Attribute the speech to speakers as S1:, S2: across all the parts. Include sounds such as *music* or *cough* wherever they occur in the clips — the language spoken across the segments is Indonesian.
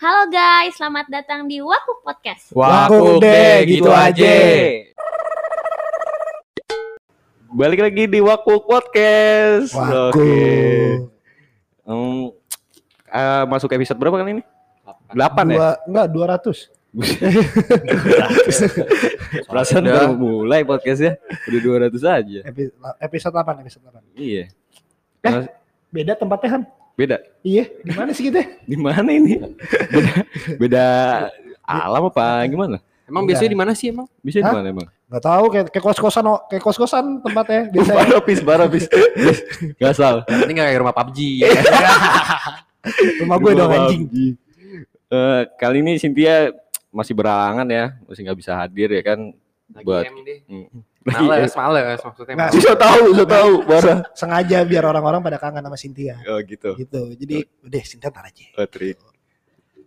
S1: Halo guys, selamat datang di Waku Podcast.
S2: Waku deh, gitu aja. Balik lagi di Waku Podcast.
S3: Waku.
S2: Oke. Hmm, eh, masuk episode berapa kali ini? 8 ya?
S3: Dua, enggak 200. *laughs*
S2: Perasaan
S4: Udah.
S2: baru mulai podcastnya udah 200 aja.
S3: Epi- episode 8, episode 8.
S2: Iya.
S3: Eh. Beda tempatnya Han?
S2: Beda.
S3: Iya, di mana sih kita? *laughs*
S2: Di mana ini? Beda, beda alam apa gimana?
S4: Emang
S3: Enggak.
S4: biasanya di mana sih emang?
S2: Bisa di mana emang?
S3: Enggak tahu kayak kayak kos-kosan oh, kayak kos-kosan tempatnya *laughs* biasanya.
S2: Baropis, baropis. Gasal. *laughs*
S4: Ini nggak kayak rumah PUBG.
S3: Rumah gue dong anjing.
S2: Eh, kali ini Cynthia masih berangan ya, masih nggak bisa hadir ya kan?
S4: Lagi
S2: Buat-.
S4: Males, males maksudnya.
S3: Nggak,
S4: males.
S2: Bisa tahu, bisa tahu, *laughs* bara.
S3: Sengaja biar orang-orang pada kangen sama Cynthia.
S2: Oh gitu.
S3: Gitu. Jadi udah Cynthia ntar aja.
S2: Oh, tri.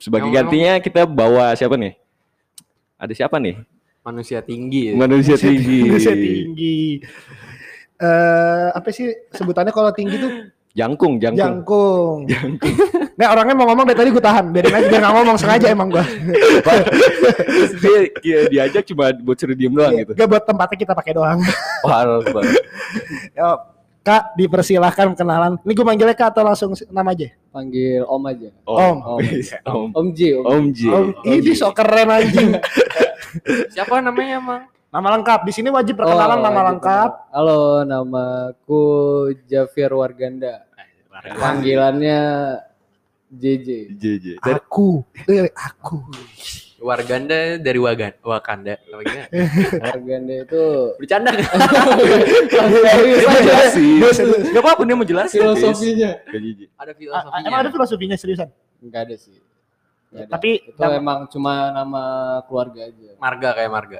S2: Sebagai
S4: Emang-
S2: gantinya kita bawa siapa nih? Ada siapa nih?
S4: Manusia tinggi. ya.
S2: Manusia tinggi.
S3: Manusia tinggi. Eh apa sih sebutannya kalau tinggi tuh
S2: Jangkung, jangkung.
S3: jangkung. *laughs* Nggak orangnya mau ngomong dari tadi gue tahan. Biarin aja dia nggak ngomong sengaja emang gue. *laughs*
S2: Dia, dia diajak cuma buat suruh diem doang gitu.
S3: Gak buat tempatnya kita pakai doang. *laughs*
S2: Parah banget.
S3: Yo, Kak, dipersilahkan kenalan. Ini gue manggilnya Kak atau langsung nama aja?
S5: panggil om aja
S3: Om.
S5: Om.
S2: Om.
S5: om J om,
S2: Om J.
S3: Om, ini sok keren anjing.
S4: Siapa namanya emang?
S3: Nama lengkap. Di sini wajib perkenalan
S5: Oh,
S3: nama
S5: wajib
S3: lengkap.
S5: kenal. halo namaku Javier Warganda panggilannya JJ
S2: J J. Dari-
S3: Aku. Eh, aku.
S4: Warganda dari Wagan, Wakanda.
S5: Warganda itu
S4: Bercanda kan?
S2: Gak apa-apa dia mau jelasin.
S5: filosofinya.
S4: Ada
S3: A-
S4: filosofinya.
S3: Emang ada filosofinya seriusan?
S5: nggak ada sih ada.
S3: Tapi
S5: itu
S3: nama-
S5: emang cuma nama keluarga aja
S4: Marga kayak marga.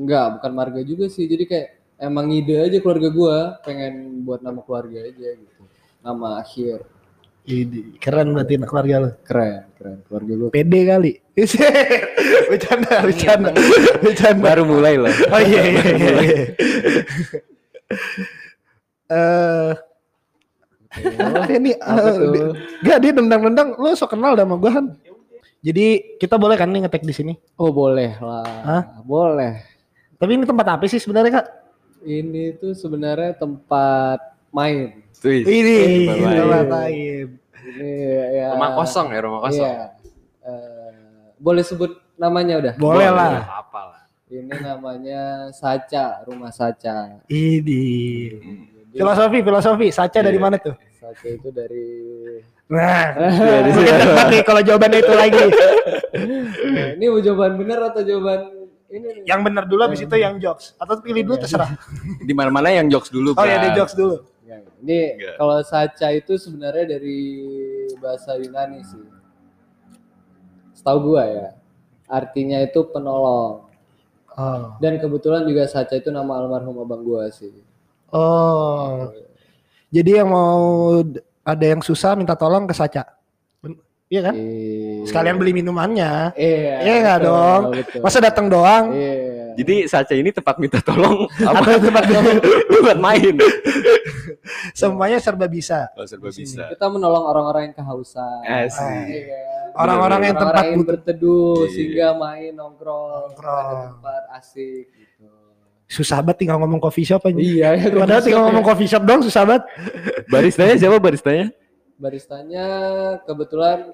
S5: Enggak bukan marga juga sih jadi kayak emang ide aja keluarga gua pengen buat nama keluarga aja gitu nama akhir
S3: Ini keren berarti anak keluarga lo.
S5: keren keren keluarga gua
S3: Pede kali. *laughs* bercanda, bercanda, bercanda.
S2: Baru mulai lah. *laughs*
S3: Oh iya iya iya. iya. *laughs* Eh, Eh,
S5: tuh
S3: Gak dia nendang-nendang, lo sok kenal sama gue kan. Jadi kita boleh kan nih ngetek di sini.
S5: oh boleh lah
S3: Hah?
S5: boleh
S3: Tapi ini tempat apa sih sebenarnya kak?
S5: Ini tuh sebenarnya tempat main.
S2: Tuh.
S3: Ini
S2: tempat main.
S5: Ini ya.
S4: Rumah kosong ya, rumah kosong.
S5: Iya. Eh, boleh sebut namanya udah?
S3: Boleh lah.
S4: Apa-apa lah.
S5: Ini namanya Saca, Rumah Saca.
S3: Ini
S5: Jadi,
S3: filosofi filosofi. Saca dari
S2: Iya.
S3: mana tuh?
S5: Saca itu dari
S3: Nah, nih kalau jawabannya itu lagi.
S5: ini mau jawaban bener atau jawaban ini?
S3: Yang benar dulu habis itu yang jokes. Atau pilih dulu terserah. *laughs*
S2: Di mana-mana yang jokes dulu.
S3: Oh ya di jokes dulu.
S5: Enggak, Ini
S2: Enggak.
S5: kalau Saca itu sebenarnya dari bahasa Yunani sih. Setahu gua ya. Artinya itu penolong.
S3: Oh.
S5: Dan kebetulan juga Saca itu nama almarhum abang gua sih.
S3: Oh. Jadi yang mau ada yang susah minta tolong ke Saca. Iya kan?
S5: Iya.
S3: Sekalian beli minumannya.
S5: Iya.
S3: Iya nggak
S5: betul,
S3: dong?
S5: betul.
S3: Masa datang doang?
S5: Iya.
S2: Jadi Saca ini tempat minta tolong apa
S3: Atau tempat *laughs*
S2: buat main.
S3: Semuanya serba bisa.
S2: Oh, serba bisa.
S5: Kita menolong orang-orang yang kehausan.
S2: Asik.
S5: Iya kan?
S3: Orang-orang yang tempat
S5: yang
S3: butuh.
S5: berteduh
S2: Iya.
S5: sehingga main nongkrong,
S3: Nongkrong.
S5: ada tempat asik gitu.
S3: Susah banget tinggal ngomong coffee shop aja.
S5: Iya, ya,
S3: Padahal tinggal ngomong coffee shop dong susah banget.
S2: Baristanya siapa baristanya?
S5: baristanya kebetulan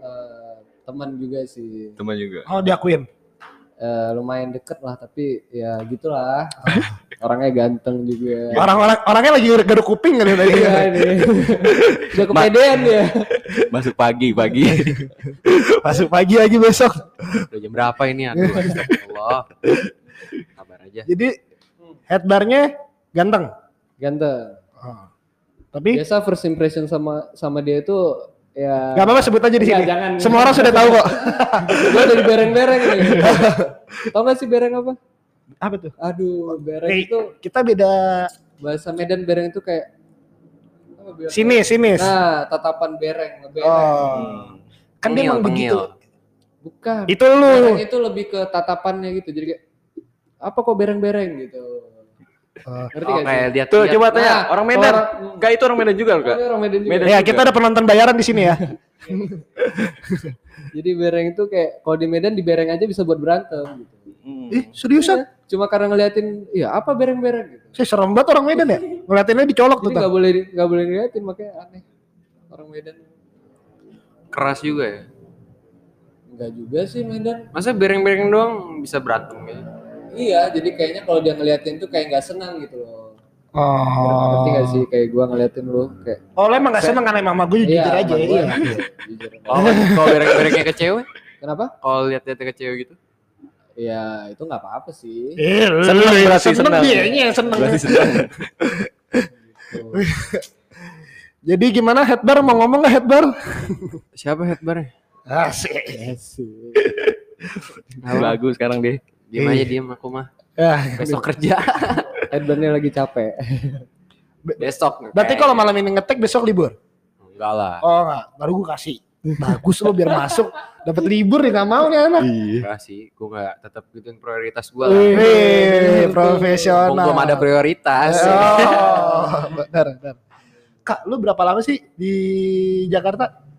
S5: eh, teman juga sih.
S2: Teman juga.
S3: Oh diakuin.
S5: Eh, lumayan deket lah tapi ya gitulah. *laughs* Orangnya ganteng juga.
S3: Orang-orang orangnya lagi garuk kuping kan tadi.
S5: Iya ini. *laughs* Udah kepedean dia.
S2: Masuk pagi, pagi. *laughs*
S3: Masuk pagi lagi besok.
S4: Udah jam berapa ini? Aduh, astagfirullah. Kabar aja.
S3: Jadi headbarnya ganteng.
S5: Ganteng.
S3: Oh. Tapi
S5: Biasa first impression sama sama dia itu ya
S3: nggak apa-apa sebut aja di sini.
S5: jangan.
S3: Semua orang sudah tahu kok. *laughs*
S5: Gue dari bereng-bereng nih. *laughs* Tau gak sih bereng apa?
S3: Apa tuh?
S5: Aduh, bereng itu
S3: kita beda
S5: bahasa Medan bereng itu kayak
S3: sinis, sinis.
S5: Nah, tatapan bereng, ngebereng.
S3: Oh. Kan dia emang begitu.
S5: Bukan.
S3: Itu
S5: Bereng
S3: lu.
S5: itu lebih ke tatapannya gitu. Jadi kayak apa kok bereng-bereng gitu.
S3: Oh.
S5: Ngerti
S4: Oh,
S5: gak
S4: kayak
S5: sih?
S4: lihat
S2: Tuh
S4: lihat.
S2: coba tanya
S5: Nah,
S2: orang Medan.
S5: orang-
S2: Enggak itu orang Medan juga enggak?
S5: dia orang Medan juga.
S2: Medan.
S3: Ya,
S2: juga.
S3: kita ada penonton bayaran di sini ya. *laughs*
S5: Jadi bereng itu kayak kalau di Medan di bereng aja bisa buat berantem gitu.
S2: Hmm.
S3: Ih, seriusan?
S5: Cuma karena ngeliatin, ya apa bereng-bereng gitu.
S3: Saya serem banget orang Medan ya. *laughs* Ngeliatinnya dicolok tuh.
S5: Jadi
S3: Tang.
S5: nggak boleh nggak boleh ngeliatin makanya aneh orang Medan.
S4: Keras juga ya.
S5: Enggak juga sih Medan.
S4: Masa bereng-bereng doang bisa berantem gitu?
S5: Iya, jadi kayaknya kalau dia ngeliatin tuh kayak nggak senang gitu loh.
S3: Oh.
S5: Ngerti gak sih kayak gua ngeliatin lu kayak
S3: Oh, lo emang gak seneng kan emang sama gue jujur
S5: Iya,
S3: aja. Iya.
S5: jujur.
S4: Oh, kalau bereng-berengnya ke cewek?
S5: Kenapa?
S4: Kalau lihat-lihat ke cewek gitu?
S5: Ya itu nggak apa-apa sih.
S3: Eh,
S2: Seneng berarti,
S3: seneng
S2: seneng.
S3: dia yang seneng.
S2: Berarti senang.
S5: Tuh. *laughs*
S3: Jadi gimana headbar mau ngomong nggak headbar?
S4: Siapa headbarnya?
S3: Asik.
S5: Asik.
S2: Bagus sekarang deh.
S4: Diem aja diem aku mah.
S3: Ya,
S4: Besok kerja. *laughs*
S5: Headbandnya lagi capek.
S4: Besok.
S3: berarti kalau malam ini ngetek besok libur?
S4: enggak lah.
S3: Oh enggak, baru gue kasih. Bagus lo biar masuk. Dapat libur nih nggak mau nih anak.
S2: Iya.
S4: Sih, gue enggak tetap gituin prioritas gue lah.
S3: Wih, profesional.
S4: belum ada prioritas.
S3: Oh, *laughs* benar, benar. Kak, lu berapa lama sih di Jakarta?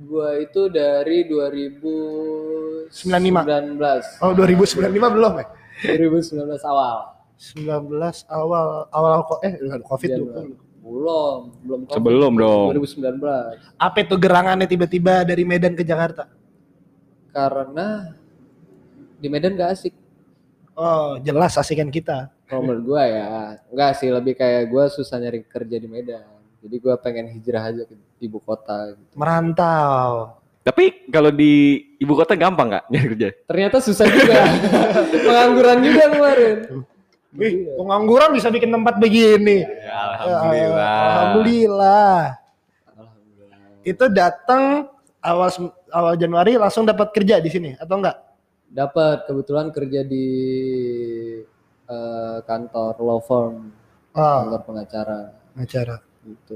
S5: Gua itu dari 2019.
S3: 95. Oh, 2095 belum ya?
S5: 2019 awal.
S3: 19 awal awal kok eh Covid dulu.
S5: Januari. Belum, belum COVID.
S2: Sebelum dong.
S5: 2019.
S3: Apa itu gerangannya tiba-tiba dari Medan ke Jakarta?
S5: Karena di Medan gak asik.
S3: Oh, jelas asikan kita.
S5: Kalau menurut gua ya, enggak sih lebih kayak gua susah nyari kerja di Medan. Jadi gua pengen hijrah aja ke ibu kota gitu.
S3: Merantau.
S2: Tapi kalau di ibu kota gampang nggak nyari kerja?
S5: Ternyata susah juga. *laughs* Pengangguran juga kemarin.
S3: Wih, pengangguran bisa bikin tempat begini.
S2: Alhamdulillah.
S3: Alhamdulillah.
S5: Alhamdulillah.
S3: Itu datang awal awal Januari langsung dapat kerja di sini atau enggak?
S5: Dapat kebetulan kerja di eh, kantor law firm,
S3: Oh,
S5: kantor pengacara
S3: acara.
S5: Gitu.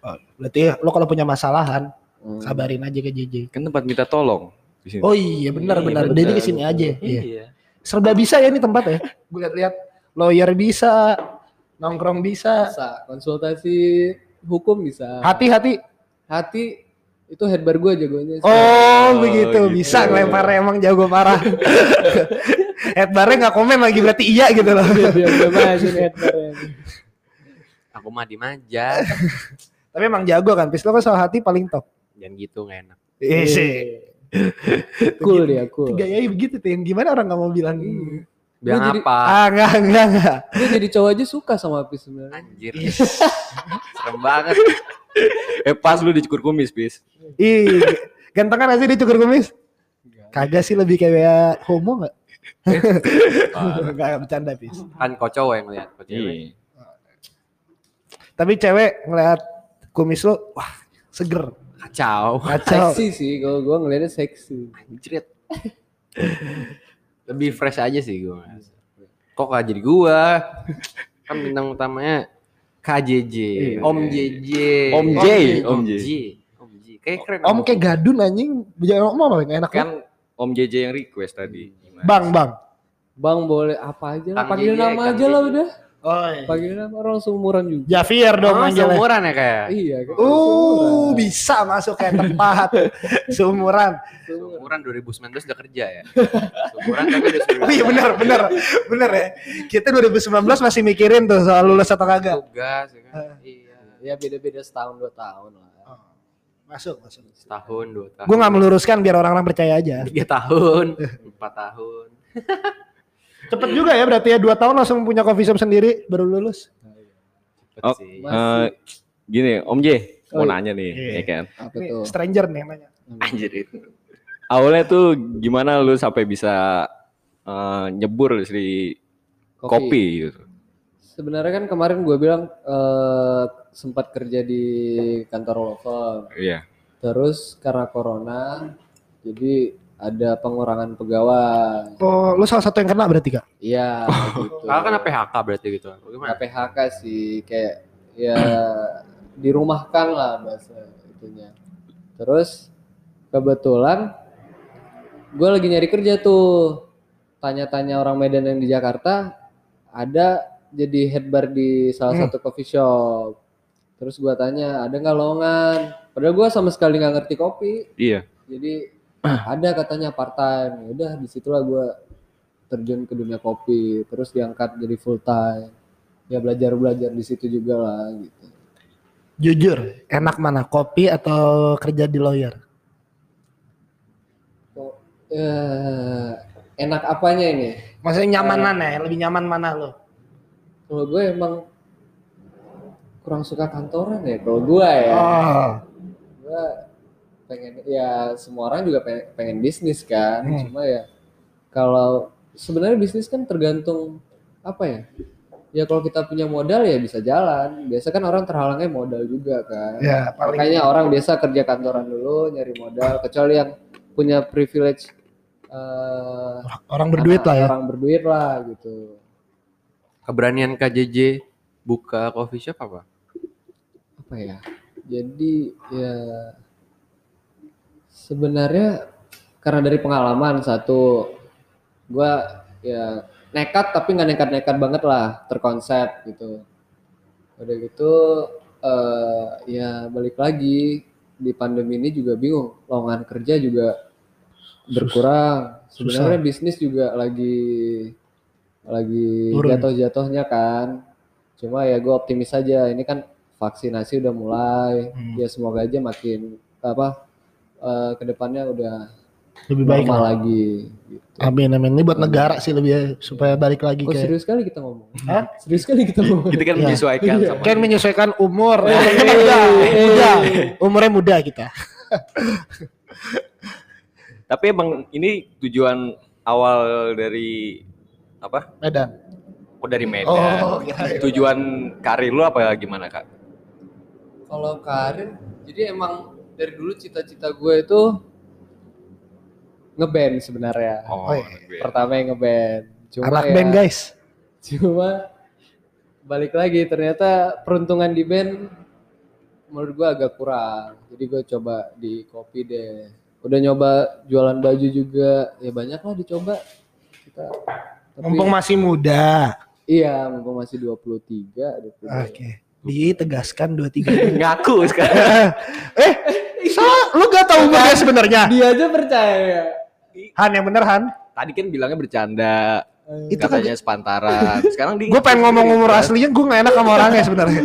S3: Oh, berarti lo kalau punya masalahan,
S5: Hmm.
S3: kabarin aja ke JJ.
S2: Kan tempat minta tolong di sini.
S3: Oh iya benar
S4: Iya,
S3: benar. Jadi ke sini aja. Iya.
S4: Iya.
S3: Serba bisa ya ini tempat ya. Gue lihat-lihat lawyer bisa, nongkrong bisa,
S5: Bisa, konsultasi hukum bisa.
S3: hati-hati.
S5: Hati itu headbar gue jagonya. sih.
S3: Oh,
S2: Oh,
S3: begitu.
S2: gitu.
S3: Bisa ngelempar emang jago parah. Headbarnya nggak komen lagi berarti iya gitu loh.
S5: Dia dia aja nih headbarnya.
S4: Aku mah diem aja. *laughs*
S3: Tapi emang jago kan. Pis lo kan soal hati paling top.
S4: Jangan gitu nggak enak.
S3: Iya sih. *laughs*
S5: Cool dia, cool.
S3: Gayanya begitu tuh. Yang gimana orang nggak mau bilang?
S4: Bilang
S5: jadi-
S4: apa?
S3: Ah enggak enggak enggak.
S5: Dia jadi cowok aja suka sama Apis sebenarnya.
S4: Anjir. Serem banget. *laughs*
S2: Eh pas lu dicukur kumis, bis.
S3: Ih, gantengan aja dia cukur kumis. Kagak sih lebih kayak homo nggak? Enggak bercanda pis.
S4: Kan kau cowok yang lihat. Kau cewek.
S3: Tapi cewek ngeliat kumis lo, wah seger,
S4: Kacau.
S3: kacau.
S5: Seksi sih, kalau gue ngeliatnya seksi.
S4: Anjrit. Lebih fresh aja sih gue. Kok gak jadi gua? Kan bintang utamanya KJJ,
S5: Iya.
S4: Om JJ.
S2: Om J,
S4: Om
S2: Om J.
S4: J. Om J. Kayak keren.
S3: Om kayak gadun anjing, jangan om apa enak
S2: Kan
S3: kan?
S2: Om JJ yang request tadi. Gimana?
S3: Bang bang.
S5: Bang boleh apa aja lah, panggil nama
S4: Kang
S5: aja lah
S4: JJ.
S5: udah.
S3: Oh,
S5: Panggil nama orang seumuran juga.
S3: Javier dong
S4: Oh,
S3: manggilnya.
S4: seumuran ya kayak.
S5: Iya, kan?
S3: Uh,
S5: Seumuran.
S3: bisa masuk kayak tepat. *laughs* Seumuran.
S4: Seumuran 2019 udah kerja ya. *laughs* Seumuran tapi udah
S3: Oh iya benar, benar. Benar ya. Kita 2019 masih mikirin tuh soal lulus atau kagak.
S4: Tugas ya kan. Iya.
S5: Ya beda-beda setahun dua tahun lah.
S3: Masuk, masuk.
S4: Setahun, dua tahun.
S3: Gue nggak meluruskan biar orang-orang percaya aja.
S4: tiga tahun, *laughs* empat tahun.
S3: Cepet juga ya berarti ya dua tahun langsung punya coffee shop sendiri baru lulus.
S4: Cepet
S2: Oh,
S4: sih.
S2: Eh, gini, Om J,
S5: Oh,
S2: mau
S5: iya.
S2: nanya nih,
S3: Iya.
S2: ya kan?
S5: Apa
S3: Ini
S5: tuh?
S3: stranger nih yang nanya.
S2: Anjir itu. Awalnya tuh gimana lu sampai bisa eh, nyebur di kopi, gitu?
S5: Sebenarnya kan kemarin gue bilang eh, sempat kerja di kantor firm.
S2: Iya.
S5: Terus karena corona, jadi ada pengurangan pegawai.
S3: Oh, lu salah satu yang kena berarti kak?
S5: Iya, *laughs* gitu.
S4: Kakak kan PHK berarti gitu. Gimana?
S5: Nggak PHK sih, kayak ya dirumahkan lah bahasa itunya. Terus kebetulan gue lagi nyari kerja tuh, tanya-tanya orang Medan yang di Jakarta, ada jadi head bar di salah
S3: Hmm.
S5: satu coffee shop. Terus gua tanya, ada nggak lowongan? Padahal gua sama sekali nggak ngerti kopi.
S2: Iya.
S5: Jadi *clears throat* ada katanya part time. Ya Udah di situlah gua terjun ke dunia kopi. Terus diangkat jadi full time. Ya belajar belajar di situ juga lah gitu.
S3: Jujur, enak mana kopi atau kerja di lawyer?
S5: Kok, eh, enak apanya ini?
S3: Maksudnya nyaman mana ya? Lebih nyaman mana lo?
S5: Kalau gue emang kurang suka kantoran ya. Kalau gue ya,
S3: Oh,
S5: gue pengen ya semua orang juga pengen, pengen bisnis kan.
S3: Hmm.
S5: Cuma ya kalau sebenarnya bisnis kan tergantung apa ya? Ya kalau kita punya modal ya bisa jalan. Biasa kan orang terhalangnya modal juga kan.
S3: ya paling
S5: Makanya orang biasa kerja kantoran dulu nyari modal. Kecuali yang punya privilege eh,
S3: orang berduit lah ya.
S5: Orang berduit lah gitu.
S4: Keberanian KJJ buka coffee shop apa?
S5: apa ya jadi ya sebenarnya karena dari pengalaman satu gua ya nekat tapi nggak nekat-nekat banget lah terkonsep gitu. Udah gitu eh ya balik lagi di pandemi ini juga bingung lowongan kerja juga berkurang. Sebenarnya bisnis juga lagi lagi jatuh-jatuhnya kan. Cuma ya gue optimis aja ini kan vaksinasi udah mulai.
S3: Hmm.
S5: ya semoga aja makin apa eh, ke depannya udah
S3: Lebih baik lah.
S5: lagi gitu.
S3: Amin amin. Ini buat negara sih lebih ya, supaya balik lagi
S5: Oh
S3: kayak.
S5: serius sekali kita ngomong.
S3: Hah?
S5: Serius sekali kita ngomong.
S2: Kita kan
S3: Iya.
S2: menyesuaikan sama
S3: Kan menyesuaikan umur.
S5: Eh,
S3: muda, muda. Umurnya muda kita.
S2: Tapi emang ini tujuan awal dari apa?
S3: Medan.
S2: Oh dari Medan.
S3: Oh.
S2: Tujuan karir lu apa gimana kak?
S5: Kalau karir, jadi emang dari dulu cita-cita gue itu ngeband sebenarnya.
S2: Oh,
S3: Oh, iya.
S5: Pertama yang ngeband. Cuma
S3: Anak
S5: ya,
S3: band guys.
S5: Cuma balik lagi ternyata peruntungan di band menurut gue agak kurang. Jadi gue coba di kopi deh. Udah nyoba jualan baju juga, ya banyak lah dicoba. Kita tapi,
S3: Mumpung masih muda.
S5: iya, mumpung masih 23, 22.
S3: Oke. Ditegaskan dua tiga. Eh,
S2: Ngaku sekarang. *laughs*
S3: Sa, lu gak tahu umurnya sebenarnya?
S5: Dia aja percaya.
S3: Han yang bener Han.
S2: Tadi kan bilangnya bercanda.
S3: Itu kan
S2: katanya sepantaran. *laughs* Sekarang di
S3: gue pengen ngomong umur aslinya gue gak enak sama *laughs* orangnya sebenarnya.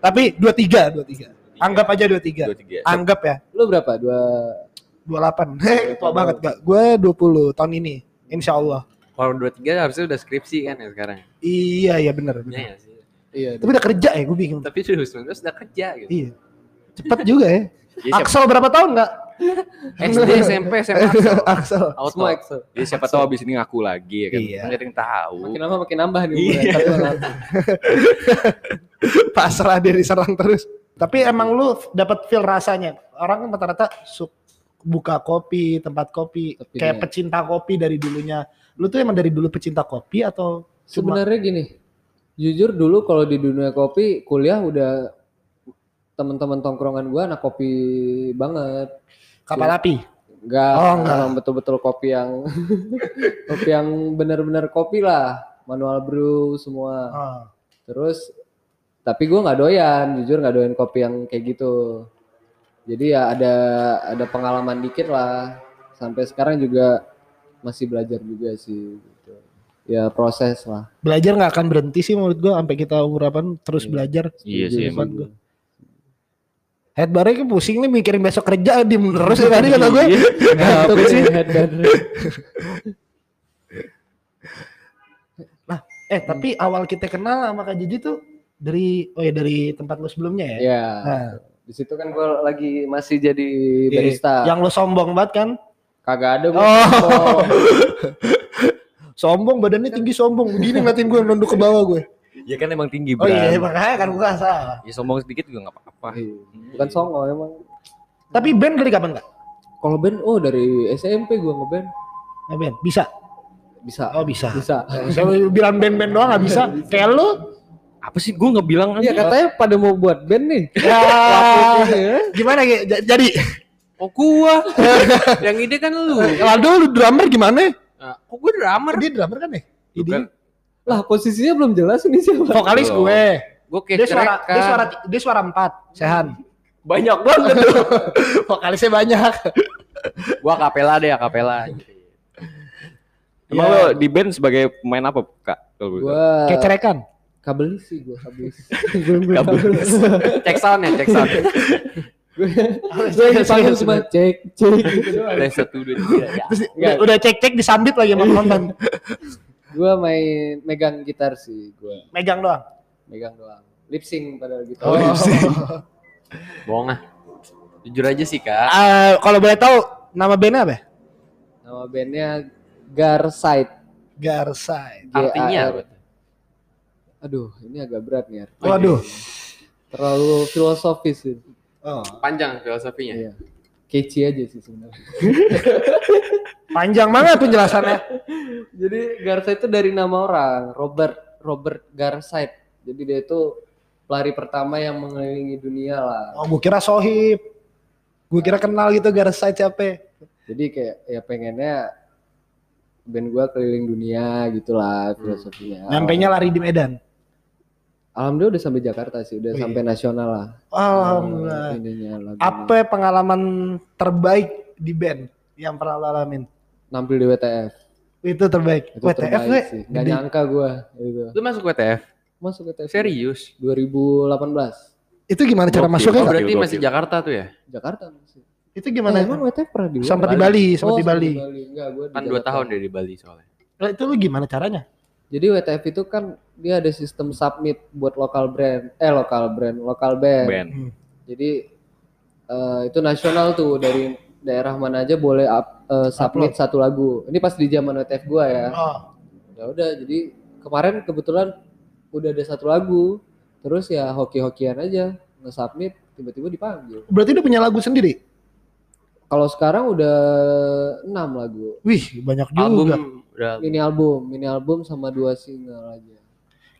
S3: Tapi dua tiga, dua tiga. Anggap aja dua tiga.
S2: 23.
S3: Anggap ya.
S5: Lu berapa? Dua
S3: Dua delapan. *laughs* Heh, tua banget gak? Gue dua puluh tahun ini. Insya Allah.
S4: Kalau 23 harusnya udah skripsi kan ya sekarang.
S3: Iya iya bener.
S4: Iya nggak sih.
S5: Iya.
S3: Tapi udah kerja ya gue bingung.
S4: Tapi 2019 udah kerja gitu.
S3: Iya. Cepet juga ya.
S2: Ya, siapa,
S3: Axel berapa tahun nggak?
S4: SD, SMP, SMA.
S3: Axel.
S4: Auto.
S5: Semua Excel.
S2: ya siapa tahu abis ini ngaku lagi ya kan.
S3: Iya.
S2: Kan Nggak tahu.
S5: Makin lama makin nambah nih
S2: Iya. *laughs*
S3: Pasrah dia diserang terus. Tapi emang lu dapat feel rasanya. Orang kan rata-rata buka kopi, tempat kopi,
S5: Tapi
S3: kayak pecinta kopi dari dulunya. Lu tuh emang dari dulu pecinta kopi atau cuma
S5: Sebenarnya gini, jujur dulu kalau di dunia kopi kuliah udah teman-teman tongkrongan gua anak kopi banget.
S3: kapal api?
S5: Enggak,
S3: Oh, enggak.
S5: emang betul-betul kopi yang *laughs* kopi yang benar-benar kopi lah, manual brew semua.
S3: Oh.
S5: Terus tapi gua nggak doyan, jujur nggak doyan kopi yang kayak gitu. Jadi ya ada ada pengalaman dikit lah. Sampai sekarang juga masih belajar juga sih. Gitu. Ya proses lah.
S3: Belajar nggak akan berhenti sih menurut gua sampai kita umur apa terus
S5: Iya.
S3: belajar.
S2: Iya sih emang.
S3: Gua. Headbar kan pusing nih mikirin besok kerja di terus ya tadi kata gue. *laughs*
S5: Ngantuk sih headband.
S3: Eh tapi awal kita kenal sama Kak Jiji tuh dari oh ya dari tempat lu sebelumnya ya.
S5: Ya,
S3: Nah,
S5: di situ kan gue lagi masih jadi barista.
S3: yang lu sombong banget kan?
S5: Kagak ada gue.
S3: Oh. *laughs* sombong badannya tinggi sombong begini ngeliatin gue nunduk ke bawah gue.
S2: Ya kan emang tinggi
S3: Oh
S2: Bran.
S3: iya makanya kan gue nggak salah.
S2: Ya sombong sedikit juga nggak apa-apa.
S5: Bukan songo emang.
S3: Tapi band dari kapan nggak?
S5: Kalau band, oh dari SMP gue ngeband.
S3: Nah, band bisa.
S5: Bisa.
S3: Oh bisa.
S5: Bisa. *laughs*
S3: Saya bilang band-band doang nggak bisa. Kayak lu.
S2: Apa sih gue nggak bilang
S5: Iya katanya pada mau buat band nih. *laughs*
S3: Ya,
S5: Iya.
S3: gimana Ge? J- Jadi
S4: Oh gua. *laughs* yang ide kan lu.
S3: Aldo lu drummer gimana?
S4: Nah, kok gua drummer?
S3: Dia drummer kan ya?
S2: Bukan.
S5: Lah posisinya belum jelas ini siapa.
S3: Vokalis
S2: Belum.
S3: gue.
S4: Gue kayak
S3: Dia suara dia suara dia suara empat, Sehan. *laughs*
S2: Banyak banget tuh. *laughs*
S3: Vokalisnya banyak.
S4: Gua kapela deh, kapela.
S2: Emang
S3: Ya.
S2: lo di band sebagai pemain apa, Kak? Kalau?
S5: Gua
S3: Kayak cerekan.
S5: kabelis sih gua kabelis. Belum gue
S2: Kabelis.
S4: Cek sound ya, cek sound.
S5: Gue dipanggil cuma cek cek gitu doang.
S4: Tes satu dua tiga.
S3: Udah, udah cek-cek disambit lagi sama penonton. *laughs*
S5: Gua main megang gitar sih gua.
S3: Megang doang.
S5: Megang doang. Lip sync pada gitu.
S3: Oh, *laughs*
S4: Bohong ah. Jujur aja sih kak.
S3: Eh, kalau boleh tahu nama bandnya apa?
S5: Nama bandnya Garside.
S3: Garside.
S4: Artinya
S5: G-A-R.
S4: apa?
S5: Aduh, ini agak berat nih. artinya.
S3: Waduh.
S5: Terlalu filosofis sih.
S3: Oh.
S4: Panjang filosofinya.
S5: Iya. Kece aja sih sebenarnya. *laughs*
S3: Panjang banget penjelasannya.
S5: Jadi Garside itu dari nama orang, Robert Robert Garside. Jadi dia itu pelari pertama yang mengelilingi dunia lah.
S3: Oh, gue kira Sohib. Gue kira kenal gitu Garside siapa.
S5: Jadi kayak ya pengennya band gua keliling dunia gitulah filosofinya.
S3: Nyampe nya lari di Medan.
S5: Alhamdulillah udah sampai Jakarta sih, udah
S3: Oh, iya.
S5: sampai nasional lah.
S3: Alhamdulillah.
S5: Ininya, lagunya.
S3: Apa pengalaman terbaik di band yang pernah lo alamin?
S5: Nampil di WTF.
S3: Itu terbaik.
S5: Itu
S3: WTF
S5: terbaik
S3: gue.
S5: sih. Gak nyangka gua gitu.
S4: Lu masuk WTF?
S5: Masuk WTF.
S4: Serius?
S5: 2018.
S3: Itu gimana cara
S2: Gokil.
S3: masuknya?
S4: Oh, berarti
S2: Gokil,
S4: masih. Jakarta tuh ya?
S5: Jakarta masih.
S3: Itu gimana?
S5: Eh, emang WTF pernah di?
S3: Sampai di Bali, sampai di
S5: Oh,
S3: Bali.
S5: Enggak, gua di
S4: Kan dua
S5: Jakarta.
S4: tahun deh di Bali soalnya.
S3: Lah, Itu lu gimana caranya?
S5: Jadi WTF itu kan dia ada sistem submit buat lokal brand, eh lokal brand, lokal band.
S2: Band.
S5: Jadi eh, itu nasional tuh dari daerah mana aja boleh up- eh, submit satu lagu. Ini pas di zaman WTF gua ya.
S3: Oh.
S5: Ya udah, jadi kemarin kebetulan udah ada satu lagu, terus ya hoki-hokian aja nge-submit, tiba-tiba dipanggil.
S3: Berarti udah punya lagu sendiri?
S5: Kalau sekarang udah enam lagu.
S3: Wih, banyak juga.
S4: Album udah
S5: Mini album, mini album sama dua single aja.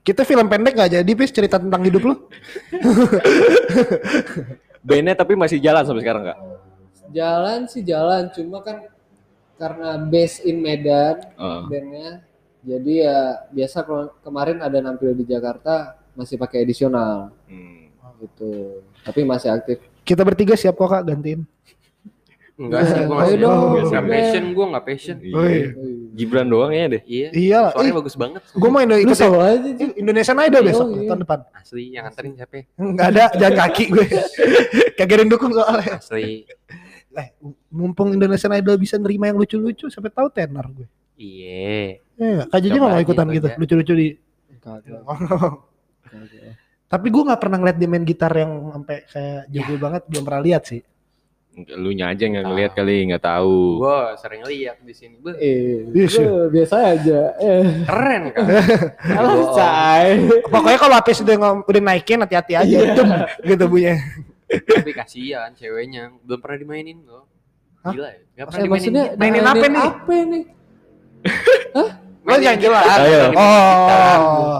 S3: Kita film pendek gak jadi, Pis, cerita tentang hidup lu? *laughs*
S2: Bandnya tapi masih jalan sampai sekarang, Kak?
S5: Jalan sih jalan, cuma kan karena base in Medan
S2: Heeh.
S5: bandnya, jadi ya biasa kalau kemarin ada nampil di Jakarta masih pakai edisional
S2: Hmm.
S5: gitu, tapi masih aktif.
S3: Kita bertiga siap kok, Kak, gantiin.
S4: enggak sih gua
S5: Ayo
S4: masih
S5: dong,
S4: enggak
S5: udah.
S4: passion gua enggak passion.
S2: Iya. Gibran doang ya deh.
S4: Iya.
S3: Iya,
S4: Suaranya
S3: ih,
S4: bagus banget.
S3: gue mau Indo ikut
S5: solo aja Ci.
S3: Indonesian Idol besok
S5: iya.
S3: tahun depan.
S4: Asli yang nganterin siapa? ya?
S3: Enggak ada, jalan kaki gue. *laughs* Kagak dukung soalnya.
S4: Asli.
S3: Eh, mumpung Indonesian Idol bisa nerima yang lucu-lucu, sampai tahu tenar gue.
S4: Iya.
S3: Eh, Kak nggak mau
S4: aja
S3: ikutan
S4: itu
S3: gitu,
S4: aja.
S3: lucu-lucu di. *laughs* Tapi gue nggak pernah ngeliat dia main gitar yang sampai kayak jago banget, belum pernah lihat sih.
S2: Lu nya aja nggak ngeliat kali, nggak tahu.
S4: Gua sering lihat di sini. Beuh,
S5: Eh,
S3: Yes,
S5: gua biasa aja. Eh,
S4: Keren *laughs* kan?
S5: Cai.
S3: Pokoknya kalau habis udah ngom- udah naikin hati-hati aja, Dem, gitu bunyinya.
S4: Tapi kasihan ceweknya belum pernah dimainin.
S3: Hah?
S4: Gila ya. Gak pernah
S5: Maksudnya,
S4: dimainin.
S5: maksudnya
S3: Mainin apa nih?
S5: Apa nih?
S3: Oh, yang jelas.
S2: Ayo.
S3: Oh,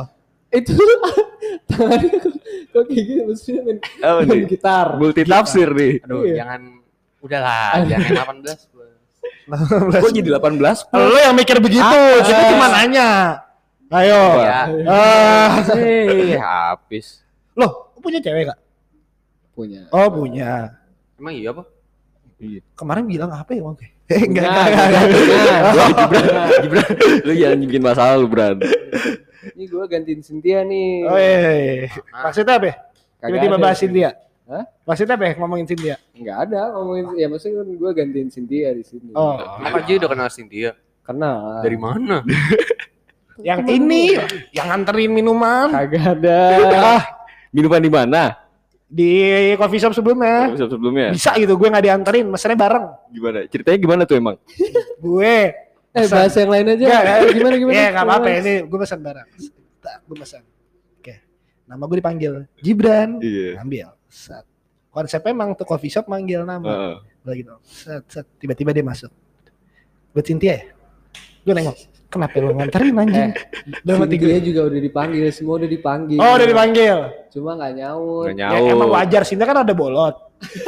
S5: Itu tangannya kok, kayak gitu maksudnya main,
S2: Oh,
S5: main gitar.
S2: Multi tafsir nih.
S4: Aduh,
S5: Iya.
S4: jangan udahlah, jangan 18 plus.
S2: Kok jadi 18?
S3: lo yang mikir begitu, kita cuma nanya. Ayo.
S4: Iya.
S3: Ah,
S2: Eh, habis.
S3: loh, punya cewek gak?
S5: Punya.
S3: Oh punya.
S4: Emang iya apa?
S3: Kemarin bilang apa ya Bang? *laughs* Eh, enggak, enggak, enggak, *laughs*
S2: Gibran, Gibran, lu jangan bikin masalah lu, Bran.
S5: Ini gue gantiin Cynthia nih.
S3: Oh iya, iya. Maksudnya apa? ya? Tiba-tiba bahas. Cynthia.
S5: Hah?
S3: Maksudnya apa ya ngomongin Cynthia?
S5: Enggak ada ngomongin ya maksudnya kan gue gantiin Cynthia di sini.
S3: Oh,
S4: Kenapa aja udah kenal Cynthia?
S5: Kenal.
S4: Dari mana? *laughs*
S3: yang ini, yang nganterin minuman
S5: Kagak ada.
S3: ah,
S2: Minuman di mana?
S3: di coffee shop sebelumnya.
S2: Episode sebelumnya.
S3: Bisa gitu, gue nggak dianterin, mesennya bareng.
S2: Gimana? Ceritanya gimana tuh emang? *laughs*
S3: Gue,
S5: Eh bahas yang lain aja.
S3: Enggak,
S5: Eh, gimana gimana?
S3: ya nggak apa-apa ini, gue pesan bareng. Tak, gue pesan. Oke, nama gue dipanggil Gibran.
S2: Iya.
S3: Ambil. Set. Konsepnya emang tuh coffee shop manggil nama.
S2: Heeh.
S3: Udah gitu. Set, set. Tiba-tiba dia masuk. Buat Cynthia ya? Gue nengok. Kenapa lu nganterin anjing? Udah mati
S5: Cynthia
S3: gue.
S5: juga udah dipanggil, semua udah dipanggil.
S3: Oh udah dipanggil.
S5: Cuma nggak nyaut.
S2: Nggak
S3: Ya,
S2: nyaut.
S3: emang wajar sini kan ada bolot.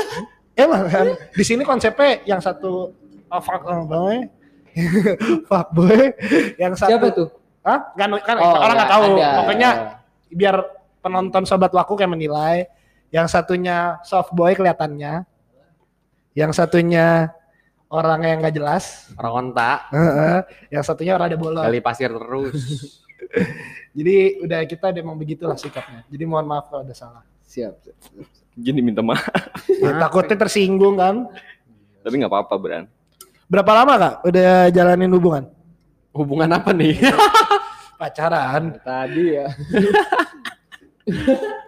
S3: *laughs* emang kan di sini konsepnya yang satu oh, fuck oh, boy. *laughs* fuck boy. Yang satu
S5: Siapa tuh?
S3: Hah? Kan, kan
S5: Oh,
S3: orang nggak tahu.
S5: ada.
S3: Pokoknya biar penonton sobat wakuk yang menilai. Yang satunya soft boy kelihatannya. Yang satunya orang yang nggak jelas.
S4: Orang kontak,
S3: Heeh. yang satunya orang ada bolong.
S4: kali pasir terus. *laughs*
S3: Jadi udah kita emang begitulah sikapnya. Jadi mohon maaf kalau ada salah.
S5: Siap. siap.
S2: Gini minta maaf.
S3: Ya, takutnya tersinggung kan.
S2: Tapi nggak apa-apa Bran.
S3: Berapa lama kak udah jalanin hubungan?
S4: Hubungan apa nih? *laughs*
S3: Pacaran.
S5: Tadi ya. *laughs*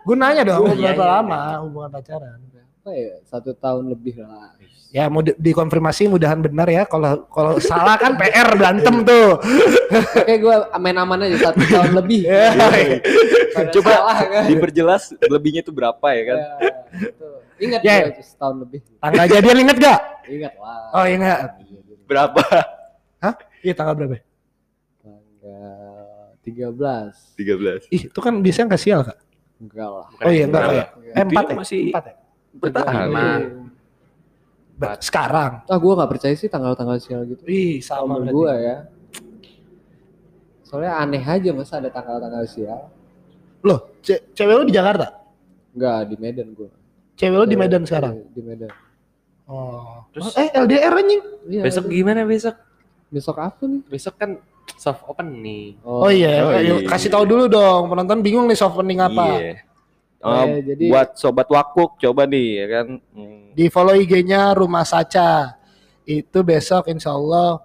S3: Gue nanya dong
S4: Iya,
S3: berapa
S4: iya,
S3: lama hubungan pacaran?
S5: Apa ya? Satu tahun lebih lah.
S3: Ya mau di- dikonfirmasi mudahan benar ya. Kalau kalau salah kan PR berantem tuh.
S5: Oke gue main aman aja satu tahun lebih. *laughs*
S3: Ya.
S2: Coba
S5: salah kan.
S2: diperjelas lebihnya itu berapa ya kan?
S5: Ya, betul. Ingat
S3: Ya.
S5: setahun lebih.
S3: Tanggal jadian inget gak?
S5: Ingat lah.
S3: Oh ingat.
S2: Berapa?
S3: Iya tanggal berapa?
S5: Tanggal 13.
S2: 13.
S3: Ih itu kan biasanya nggak sial kak.
S5: Enggak lah.
S3: Oh iya enggak ya. Eh, empat ya?
S2: masih
S3: Empat ya?
S2: bertahan.
S4: Lima.
S3: Ber- Sekarang.
S5: Ah gue gak percaya sih tanggal-tanggal sial gitu.
S3: Ih sama
S5: gue ya. Soalnya aneh aja masa ada tanggal-tanggal sial.
S3: Loh ce- cewek lu di Jakarta?
S5: Enggak di Medan gue.
S3: Cewek lu di Medan sekarang?
S5: Di Medan.
S3: Oh.
S4: Terus-
S3: eh LDR anjing.
S5: Iya,
S4: Besok gimana besok?
S5: besok apa nih?
S4: Besok kan soft open nih.
S3: Oh, iya,
S2: Oh, iya.
S3: kasih tahu dulu dong. Penonton bingung nih soft opening apa.
S2: Iya. Oh,
S5: Eh, jadi-
S2: buat sobat wakuk coba nih ya kan. Hmm.
S3: Di follow IG-nya Rumah Saca. Itu besok insya Allah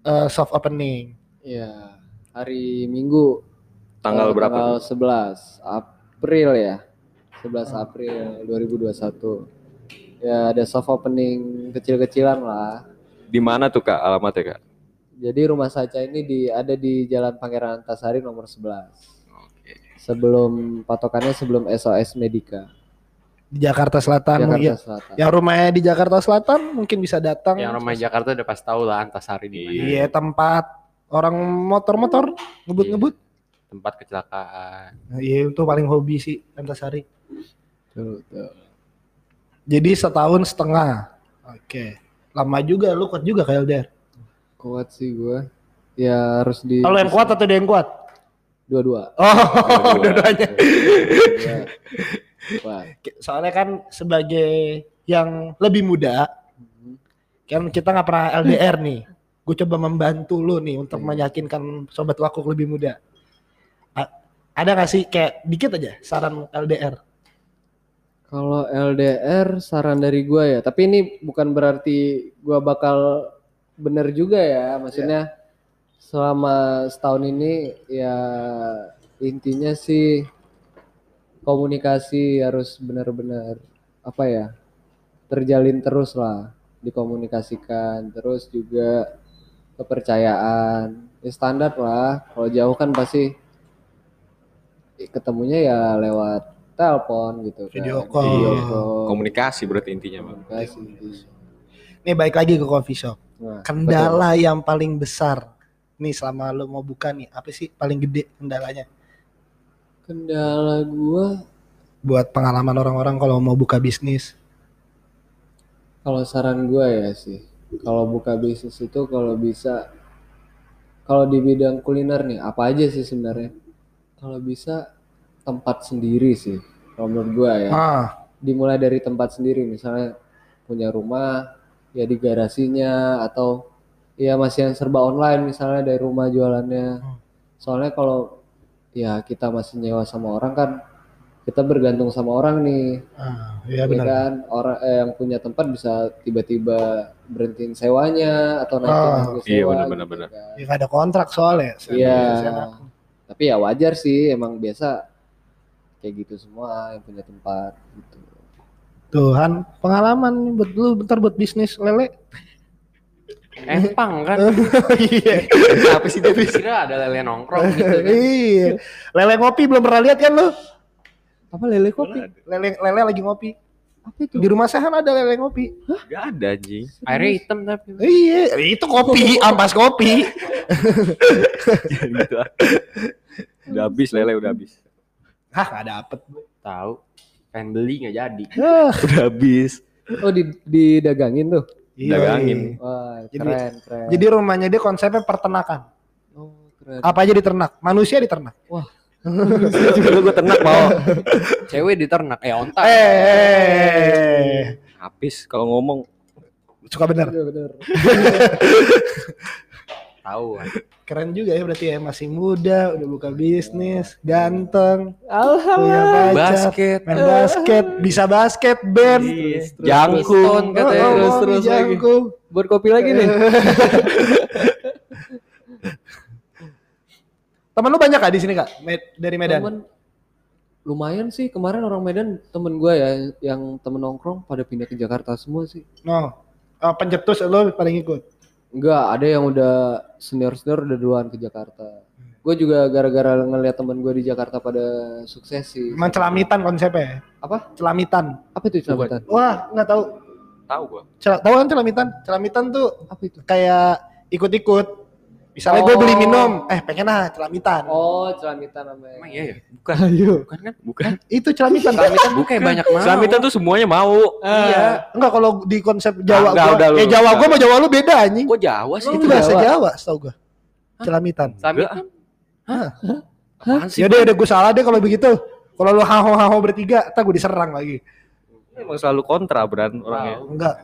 S3: eh, soft opening.
S5: Iya. Hari Minggu.
S2: Tanggal
S5: eh,
S2: berapa?
S5: Tanggal 11 April ya. 11 April 2021. Ya ada soft opening kecil-kecilan lah.
S2: Di mana tuh Kak alamatnya Kak?
S5: Jadi rumah saca ini di ada di Jalan Pangeran Antasari nomor 11. Sebelum patokannya sebelum SOS Medika
S3: Di Jakarta Selatan.
S5: Jakarta
S3: mungkin.
S5: Selatan.
S3: Yang rumahnya di Jakarta Selatan mungkin bisa datang.
S4: Yang rumah Jakarta udah pas tahu lah Antasari di mana.
S3: Iya tempat orang motor-motor ngebut-ngebut.
S4: Tempat kecelakaan.
S3: Iya itu paling hobi sih Antasari.
S5: Tuh, tuh.
S3: Jadi setahun setengah. Oke. Lama juga lu kuat juga kayak LDR.
S5: Kuat sih gua. Ya harus di
S3: Kalau yang kuat atau dia yang kuat?
S5: dua-dua.
S3: Oh, *laughs* dua-duanya.
S5: Dua-dua. Kuat.
S3: Soalnya kan sebagai yang lebih muda, kan kita nggak pernah LDR nih. Gue coba membantu lu nih untuk meyakinkan sobat wakuk lebih muda. A- ada gak sih kayak dikit aja saran LDR?
S5: Kalau LDR saran dari gua ya, tapi ini bukan berarti gua bakal bener juga ya, maksudnya selama setahun ini ya intinya sih komunikasi harus benar-benar apa ya terjalin terus lah dikomunikasikan terus juga kepercayaan ya standar lah kalau jauh kan pasti ketemunya ya lewat telepon gitu kan
S3: Video call.
S5: Video
S2: Iya.
S5: call.
S2: Komunikasi berarti intinya Bang.
S5: komunikasi
S3: Nih baik lagi ke coffee shop.
S5: Nah,
S3: Kendala yang paling besar nih selama lu mau buka nih, apa sih paling gede kendalanya?
S5: betul. kendala gua
S3: Buat pengalaman orang-orang kalau mau buka bisnis.
S5: kalau saran gua ya sih kalau buka bisnis itu kalau bisa kalau di bidang kuliner nih apa aja sih sebenarnya kalau bisa tempat sendiri sih kalau menurut gua ya
S3: Ah,
S5: dimulai dari tempat sendiri misalnya punya rumah ya di garasinya atau ya masih yang serba online misalnya dari rumah jualannya soalnya kalau ya kita masih nyewa sama orang kan kita bergantung sama orang nih
S3: ah ya
S5: ya
S3: benar.
S5: kan orang eh, yang punya tempat bisa tiba-tiba berhentiin sewanya atau naikin
S3: Oh,
S5: harga
S2: iya,
S5: sewa
S2: benar-benar,
S5: gitu
S2: benar.
S5: kan.
S3: Ya nggak ada kontrak soalnya.
S5: Iya. Tapi ya wajar sih, emang biasa kayak gitu semua yang punya tempat gitu.
S3: Tuhan, pengalaman nih buat lu bentar buat bisnis lele.
S4: Empang kan? *laughs*
S3: Iya.
S4: Apa sih dia kira ada lele nongkrong gitu kan?
S3: Iya. Lele ngopi belum pernah lihat kan lu?
S5: Apa lele kopi?
S3: Lele lele lagi ngopi.
S5: Apa itu?
S3: Di rumah saya kan ada lele ngopi.
S2: Gak ada anjing.
S4: Airnya hitam tapi.
S3: Iya, itu kopi, ampas kopi.
S2: gitu. *laughs* udah habis lele udah habis.
S3: Hah, nggak dapet.
S4: Tahu. Pengen beli nggak jadi.
S3: Ah,
S2: Udah habis.
S5: Oh di didagangin tuh.
S3: iya.
S2: Dagangin.
S5: Wah,
S3: Jadi-
S5: keren, keren.
S3: Jadi rumahnya dia konsepnya peternakan.
S5: oh, keren.
S3: Apa aja diternak? Manusia diternak. *laughs*
S2: Lu gue ternak mau.
S4: Cewek di ternak, eh onta.
S3: Eh,
S2: Habis kalau ngomong.
S3: suka bener.
S5: Iya bener. *laughs*
S4: Tahu.
S3: Keren juga ya berarti ya masih muda, udah buka bisnis, ganteng, punya
S5: Alhamdulillah.
S3: pacar,
S4: Basket.
S3: main basket, bisa basket, band.
S4: Jangkung katanya
S3: Oh,
S4: terus
S3: oh,
S4: terus lagi.
S3: jangkung.
S5: Buat kopi lagi nih. *laughs*
S3: Temen lu banyak kak di sini kak Med- dari Medan?
S5: Temen lumayan sih kemarin orang Medan temen gue ya yang temen nongkrong pada pindah ke Jakarta semua sih.
S3: No, oh, pencetus lu paling ikut.
S5: Enggak, ada yang udah senior-senior udah duluan ke Jakarta. Gue juga gara-gara ngeliat temen gue di Jakarta pada sukses sih.
S3: Emang celamitan konsepnya.
S5: Apa?
S3: Celamitan.
S5: Apa itu celamitan?
S3: Wah nggak tahu.
S2: Tahu gua.
S3: Cel- tahu kan celamitan? Celamitan tuh
S5: Apa itu?
S3: kayak ikut-ikut. Misalnya gue
S5: Oh.
S3: beli minum, eh pengen ah celamitan.
S5: Oh, celamitan namanya.
S4: Emang iya ya? Bukan. *laughs*
S5: Ayo.
S4: Bukan kan?
S2: Bukan.
S3: Itu celamitan.
S4: Selamitan bukan banyak mau.
S2: Selamitan tuh semuanya mau.
S3: Iya. Enggak kalau di konsep Jawa
S2: enggak,
S3: gua.
S2: udah lu.
S3: eh Jawa gua sama Jawa lu beda anjing.
S4: Kok Jawa sih?
S3: Itu bahasa Jawa, setahu gua. Celamitan.
S4: Selamitan. Apaan sih?
S3: Ya udah udah gue salah deh kalau begitu. Kalau lu haho-haho bertiga, tak gue diserang lagi.
S2: Emang selalu kontra Bran orangnya.
S3: Enggak.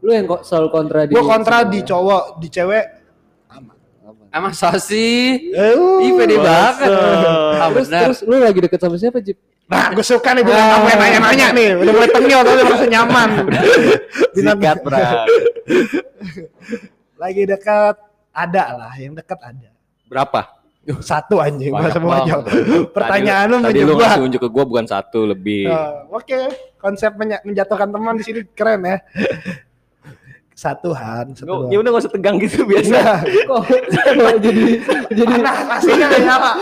S5: Lu yang kok selalu kontra di
S3: Gue kontra di cowok, di cewek.
S4: Emang sosi.
S3: Eh, uh,
S4: Ih pede banget. Ah
S5: Terus,
S4: benar.
S5: terus lu lagi deket sama siapa, Jip?
S3: Nah, gue suka nih bintang tamu yang nanya-nanya nih. Udah mulai tengil, tapi merasa nyaman. *laughs*
S2: Sikat Bran. *laughs*
S3: lagi dekat ada lah, yang dekat ada.
S2: Berapa?
S3: Satu anjing,
S2: Banyak
S3: masa mau
S2: banget.
S3: jawab. Pertanyaan lu
S2: tadi, tadi lu ngasih unjuk ke gua bukan satu lebih.
S3: Nah, Oke, konsep menjatuhkan teman di sini keren ya. Satu Han, satu.
S2: Ya udah gak usah tegang gitu *laughs* biasa.
S3: Nah,
S5: Kok kok *laughs* jadi jadi
S3: nah, pastinya nggak nyala.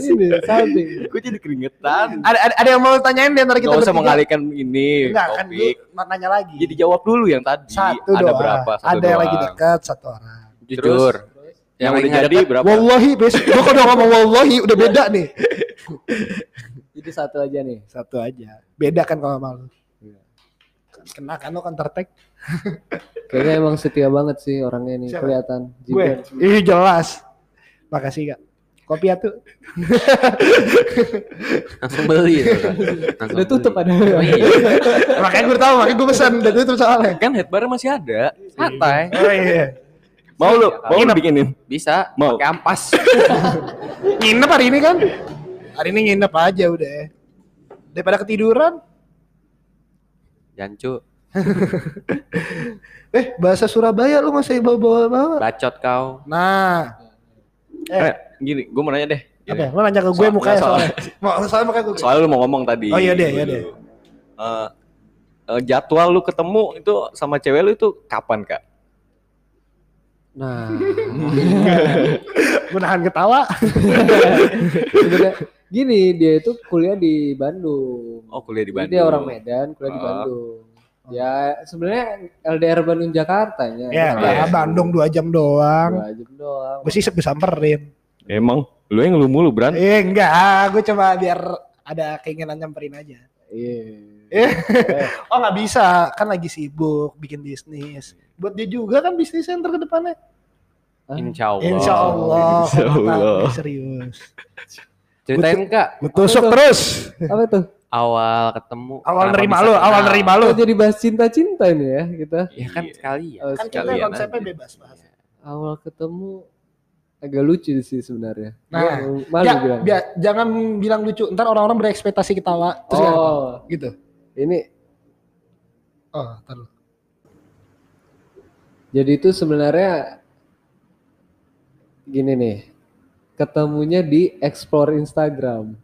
S5: ini salting.
S2: Gue jadi keringetan.
S3: Ada, ada, ada yang mau tanyain di antara kita
S2: Gak usah mengalihkan ini
S3: Enggak, kan gue nanya lagi.
S2: Jadi jawab dulu yang tadi.
S3: satu
S2: ada
S3: doang.
S2: berapa? Satu
S3: ada yang lagi dekat satu orang.
S4: Jujur.
S2: Yang
S4: Yang
S2: udah jadi berapa?
S3: Wallahi, bes. Gue kalau udah ngomong wallahi udah beda nih.
S5: Jadi satu aja nih.
S3: Satu aja. Beda kan kalau malu. Kena kan lo counter attack.
S5: Kayaknya emang setia banget sih orangnya nih
S3: Siapa?
S5: kelihatan.
S3: Gue. Ih jelas. Makasih kak. Kopi atuh. *laughs*
S4: Langsung beli. ya? Langsung
S5: Udah tutup
S4: beli.
S5: ada.
S4: Oh, iya. *laughs*
S3: makanya gue tahu, makanya gue pesan. Udah tutup soalnya.
S2: Kan headbar masih ada.
S4: Santai.
S3: Oh iya.
S2: Mau lu? Mau lu bikinin?
S4: Bisa.
S2: Mau.
S4: Pakai ampas. *laughs*
S3: Nginep hari ini kan? Hari ini nginep aja udah. Daripada ketiduran.
S4: Jancu.
S3: Eh bahasa Surabaya lu masih bawa-bawa.
S4: Bacot kau.
S3: Nah. Eh.
S2: Eh, gini, gue mau nanya deh. Gini.
S3: Apa ya? Lu nanya ke gue
S2: Soal-
S3: mukanya
S2: soal-
S3: soalnya. *laughs* Soalnya mukanya gue.
S2: Soalnya lu mau ngomong tadi.
S3: Oh iya deh, iya deh.
S2: Eh, eh, jadwal lu ketemu itu sama cewek lu itu kapan kak?
S5: Nah, *laughs*
S3: Gue nahan ketawa.
S5: gini dia itu kuliah di Bandung.
S2: Oh kuliah di
S5: Jadi
S2: Bandung.
S5: dia orang Medan, kuliah di
S2: Ah.
S5: Bandung. Ya sebenarnya LDR Bandung Jakarta ya.
S3: Ya,
S2: iya.
S3: Bandung dua jam doang.
S5: Dua jam doang.
S3: Gue sih samperin.
S2: Emang lu yang lu mulu Bran?
S3: Eh enggak, gue coba biar ada keinginan nyamperin aja.
S5: Iya.
S3: Eh, *laughs* oh nggak bisa, kan lagi sibuk bikin bisnis. Buat dia juga kan bisnis center ke depannya.
S4: Insya Allah.
S3: Insya Allah.
S2: Insya Allah.
S3: Serius.
S4: Ceritain kak.
S3: Gue tusuk terus.
S5: Apa tuh?
S4: Awal ketemu.
S3: Awal nerima lu, awal nerima lu.
S5: Jadi bahas cinta-cinta ini ya kita.
S4: Ya kan sekali ya.
S5: Oh,
S3: Kan kita konsepnya bebas bahas.
S5: awal ketemu agak lucu sih sebenarnya.
S3: Nah,
S5: malu
S3: Ya,
S5: bilang.
S3: bia- jangan bilang lucu. Ntar orang-orang berekspektasi ketawa. Terus
S5: oh,
S3: gitu.
S5: ini
S3: Oh, tar lu.
S5: jadi itu sebenarnya gini nih. Ketemunya di explore Instagram.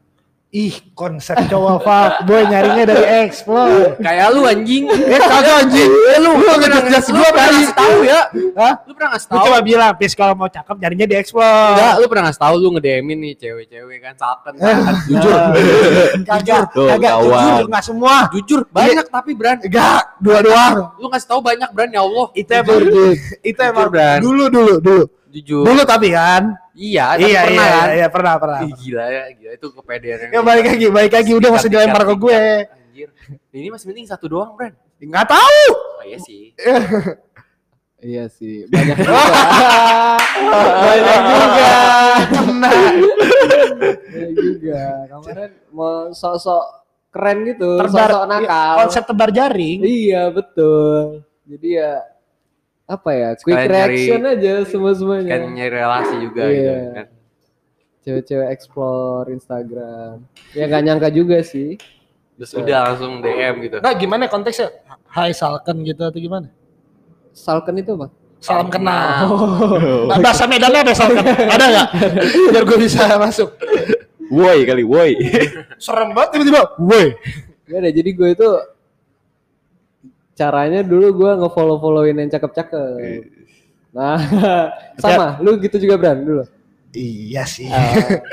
S3: Ih, konsep cowok fuck boy nyarinya dari explore.
S4: Kayak lu anjing.
S3: Eh, kagak anjing. Eh, lu lu ngejelas jas gua tadi.
S4: tahu ya.
S3: Hah?
S4: Lu pernah ngasih
S3: Gue
S4: tahu?
S3: cuma bilang, Pis kalau mau cakep nyarinya di explore.
S4: Enggak, lu pernah ngasih tahu lu nge-DM-in nih cewek-cewek kan salken kan. *laughs*
S3: Jujur. Kagak,
S2: Tuh,
S3: kagak jujur enggak semua.
S4: Jujur, banyak tapi Bran.
S3: Enggak, dua doang.
S4: Lu ngasih tahu banyak Bran ya Allah.
S3: Itu emang itu emang dulu dulu dulu.
S4: Jujur.
S3: Dulu tapi kan.
S4: Iya, tapi
S3: Iya,
S4: pernah
S3: iya,
S4: kan.
S3: iya, pernah, pernah.
S4: Ih, gila ya, gila itu kepedean yang.
S3: Ya balik lagi, balik lagi udah masih dilempar ke gue.
S4: Anjir. Ini masih penting satu doang, Bran.
S3: Enggak tahu.
S4: Oh iya sih. *laughs*
S5: Iya sih, banyak juga. *laughs*
S3: Banyak juga. Kena. *laughs*
S5: juga. Kemarin mau sok-sok keren gitu,
S3: Terbar-
S5: sok-sok nakal.
S3: Konsep tebar jaring.
S5: Iya betul. Jadi ya apa ya quick
S4: Sekalian
S5: reaction
S4: nyari-
S5: aja semua semuanya.
S4: Kan nyari relasi juga
S5: Iya.
S4: gitu kan.
S5: Cewek-cewek explore Instagram. Ya gak nyangka juga sih.
S4: Terus udah langsung DM gitu.
S3: Nah gimana konteksnya? Hai Salken gitu atau gimana?
S5: Salken itu apa?
S3: Salam kenal.
S2: Oh. *laughs*
S3: Nah, bahasa Medannya ada Salken? ada nggak? Biar gue bisa masuk.
S2: Woi kali, woi.
S3: Serem banget tiba-tiba. Woi.
S5: Gak ada. Jadi gue itu caranya dulu gue ngefollow-followin yang cakep-cakep. Nah, *laughs* sama. Lu gitu juga Bran dulu.
S3: Iya sih.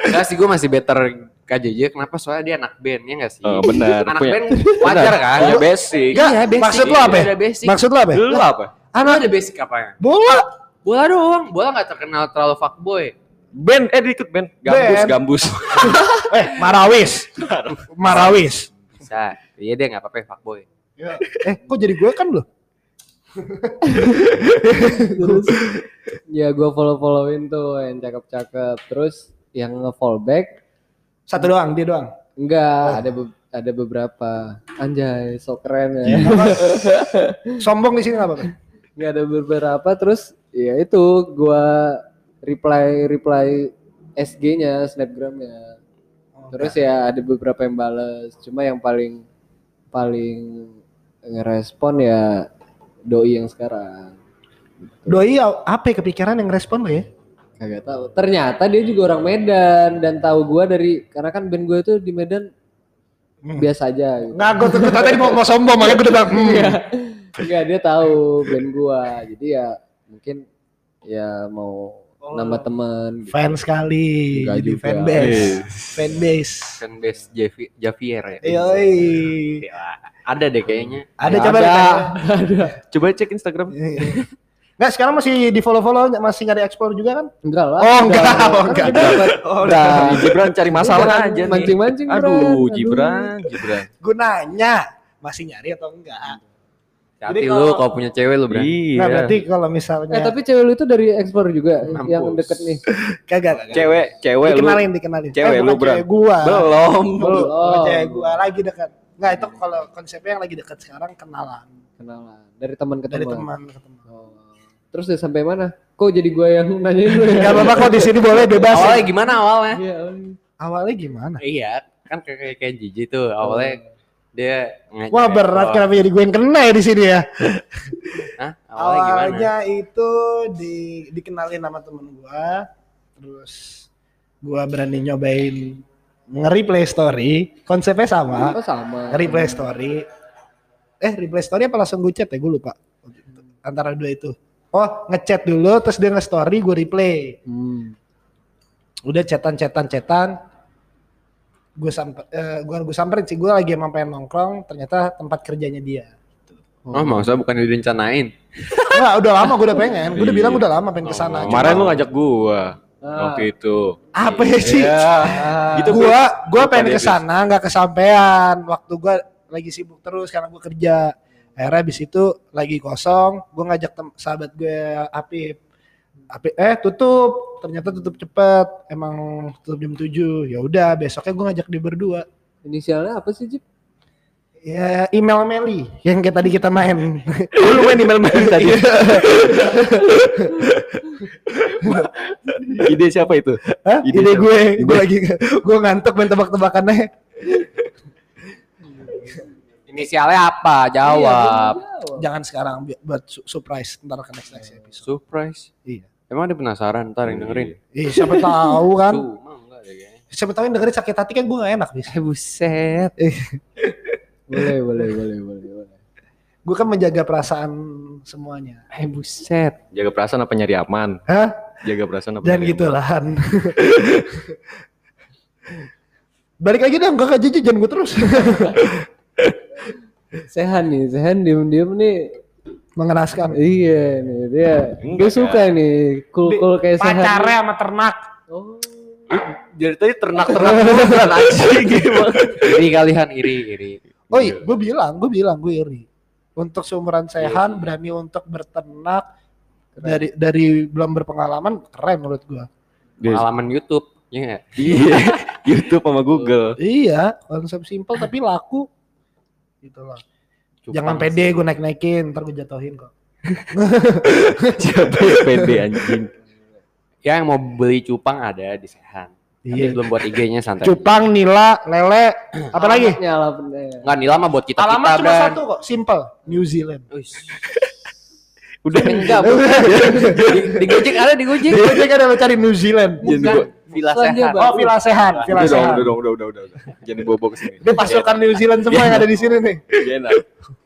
S4: Enggak sih gue masih better KJJ kenapa soalnya dia anak band ya enggak sih?
S2: Oh, benar.
S4: Anak
S2: Punya-
S4: band wajar kan?
S2: Punya basic.
S3: Enggak,
S4: Iya, basic.
S3: maksud lu apa? ya? Maksud lu apa? ya?
S2: Lu apa?
S4: Anak ada basic apa ya?
S3: Bola.
S4: Bola doang, bola nggak terkenal terlalu fuckboy.
S2: Band, eh ikut band. Gambus,
S3: Band.
S2: gambus. *laughs*
S3: Eh, Marawis. Marawis.
S4: Bisa, iya dia nggak apa-apa fuckboy.
S3: Eh, kok jadi gue kan lu?
S5: Terus *laughs* ya gue follow-followin tuh yang cakep-cakep. Terus yang nge-follow back
S3: Satu doang, dia doang.
S5: enggak, ada be- ada beberapa. Anjay, so keren ya. *laughs*
S3: Sombong di sini nggak apa-apa.
S5: Enggak ada beberapa terus ya itu gua reply reply SG-nya, Snapgram-nya. Terus ya ada beberapa yang bales, cuma yang paling paling ngerespon ya doi yang sekarang.
S3: Doi apa ya kepikiran yang respon lo ya?
S5: Kagak tahu. Ternyata dia juga orang Medan dan tahu gua dari karena kan band gue itu di Medan
S3: Hmm.
S5: biasa aja gitu.
S3: Nggak, gue tuh gue tadi mau, mau sombong makanya gue udah bilang, hmm.
S5: Enggak, dia tahu band gua. Jadi ya mungkin ya mau nambah teman gitu.
S3: Fan sekali,
S5: Nggak
S3: jadi
S5: juga.
S3: fanbase, fanbase.
S4: Fanbase Javi- Javier ya.
S3: Yoi.
S4: Ada deh kayaknya.
S3: Ada
S5: Ya,
S3: coba
S5: ada.
S3: ditanya.
S2: Coba cek Instagram.
S3: Nggak, sekarang masih di follow-follow, masih nyari explore juga kan?
S5: Enggak lah.
S3: Oh, enggak,
S5: Udah-
S3: oh, enggak.
S5: Kan kita dapat-
S3: Oh,
S5: udah.
S2: Gibran cari masalah
S5: Jangan
S2: aja nih.
S5: Mancing-mancing.
S2: Aduh,
S5: Aduh.
S2: Gibran, Gibran.
S3: Gue nanya, masih nyari atau enggak?
S4: Hati
S3: Jadi
S4: lu
S3: kalau-
S4: kalau punya cewek lu berarti.
S2: Iya.
S3: Nah, berarti kalau misalnya
S5: Eh tapi cewek lu itu dari explore juga
S4: Mampus.
S5: yang deket nih.
S3: kagak.
S2: Cewek, cewek lu.
S3: dikenalin, dikenalin.
S2: Cewek
S3: bukan
S2: lu, Bran.
S3: Cewek gua.
S2: Belum.
S3: Belum. Cewek gua lagi dekat. Enggak, itu kalau konsepnya yang lagi dekat sekarang kenalan.
S5: Kenalan. Dari teman ke
S3: Dari
S5: teman.
S3: teman ke teman.
S5: Oh. Terus udah sampai mana? Kok jadi gua yang nanyain lu ya?
S3: Gak apa-apa kok di sini boleh bebas.
S4: Awalnya gimana awalnya?
S5: Iya.
S3: Awalnya gimana?
S4: Iya, kan kayak kayak, Gigi tuh awalnya dia ngajak.
S3: Wah berat
S4: oh,
S3: kenapa jadi gue yang kena ya di sini ya. *laughs*
S4: Hah? Awalnya gimana?
S3: Awalnya itu di, dikenalin sama temen gua, terus gua berani nyobain nge-replay story, konsepnya sama,
S5: Oh sama.
S3: nge-replay story. Eh, replay story apa langsung gue chat ya? Gue lupa. Antara dua itu. Oh, ngechat dulu, terus dia nge-story, gue replay.
S5: Hmm.
S3: Udah chatan, chatan, chatan. Gue samper, eh, gua gue samperin sih, gue lagi emang pengen nongkrong, ternyata tempat kerjanya dia.
S4: Oh, maksudnya bukan direncanain.
S3: Wah, udah lama gue udah pengen. Gue udah
S2: Iya.
S3: bilang udah lama pengen ke sana.
S2: Kemarin
S3: Cuma-
S2: lu ngajak gua
S5: Ah.
S2: waktu itu.
S3: apa ya sih?
S2: Iya.
S5: Ah.
S2: Gitu,
S3: gua gua pengen ke sana nggak kesampaian. Waktu gua lagi sibuk terus karena gua kerja. Akhirnya habis itu lagi kosong, gua ngajak sahabat gue Apip. Eh tutup, ternyata tutup cepet. Emang tutup jam 7. Ya udah, besoknya gua ngajak dia berdua.
S5: Inisialnya apa sih, Jip?
S3: Ya email Meli yang kayak tadi kita main. *laughs*
S2: Lu main email mail tadi. Ide siapa itu?
S3: Hah?
S2: Ide
S3: Ide gue, gue lagi gue ngantuk main tebak-tebakannya.
S4: Inisialnya apa? Jawab.
S3: Jangan sekarang buat su- surprise ntar ke next next episode.
S4: Surprise.
S3: Iya.
S4: Emang dia penasaran ntar yang dengerin.
S3: Ih, siapa tahu kan?
S4: Cuma enggak deh kayaknya.
S3: Siapa tahu yang dengerin sakit hati kan gue gak enak bis.
S4: Eh buset.
S5: Boleh, boleh, boleh, boleh, boleh.
S3: Gue kan menjaga perasaan semuanya.
S4: Eh buset.
S2: Jaga perasaan apa nyari aman?
S3: Hah?
S2: Jaga perasaan apa? Nyari
S3: gitu
S2: aman?
S3: lah. Han. Balik lagi dong, gue ke Jiji, jangan gue terus.
S5: Sehan nih, Sehan diem-diem nih.
S3: Mengenaskan.
S5: Iya nih, dia
S2: Enggak,
S5: gue suka nih, cool-cool kayak Sehan.
S3: Pacarnya sama ternak.
S5: Oh.
S2: Jadi tadi ternak-ternak *laughs* bukan anjing gimana?
S4: Iri kalian iri iri.
S3: Oh iya, gue bilang, gue bilang gue iri. Untuk seumuran Sehan, berani untuk berternak dari dari belum berpengalaman keren menurut gue.
S4: Pengalaman YouTube. Iya?
S2: Iya. *laughs* YouTube sama Google.
S3: Iya, konsep simpel tapi laku. Gitu loh. Jangan pede gue naik-naikin, ntar gue jatuhin kok. *laughs*
S2: Siapa yang pede anjing?
S4: Ya yang mau beli cupang ada di Sehan.
S3: Iya.
S4: belum buat IG-nya santai.
S3: Cupang, nila, lele, apa lagi?
S4: Enggak nila mah buat kita kita
S3: Alamat cuma
S4: dan.
S3: satu kok, simple. New Zealand.
S2: Udah
S4: Enggak, *laughs* di, di Gojek ada di Gojek.
S3: Dia kan ada cari New Zealand.
S4: Bukan. Villa.
S5: Baru.
S3: Oh, Villa Sehat, Villa
S2: udah
S3: Sehat.
S2: udah udah, udah, udah, udah. Jangan dibawa ke sini.
S3: Ini pasukan New Zealand semua yang ada di sini nih.
S2: Enak.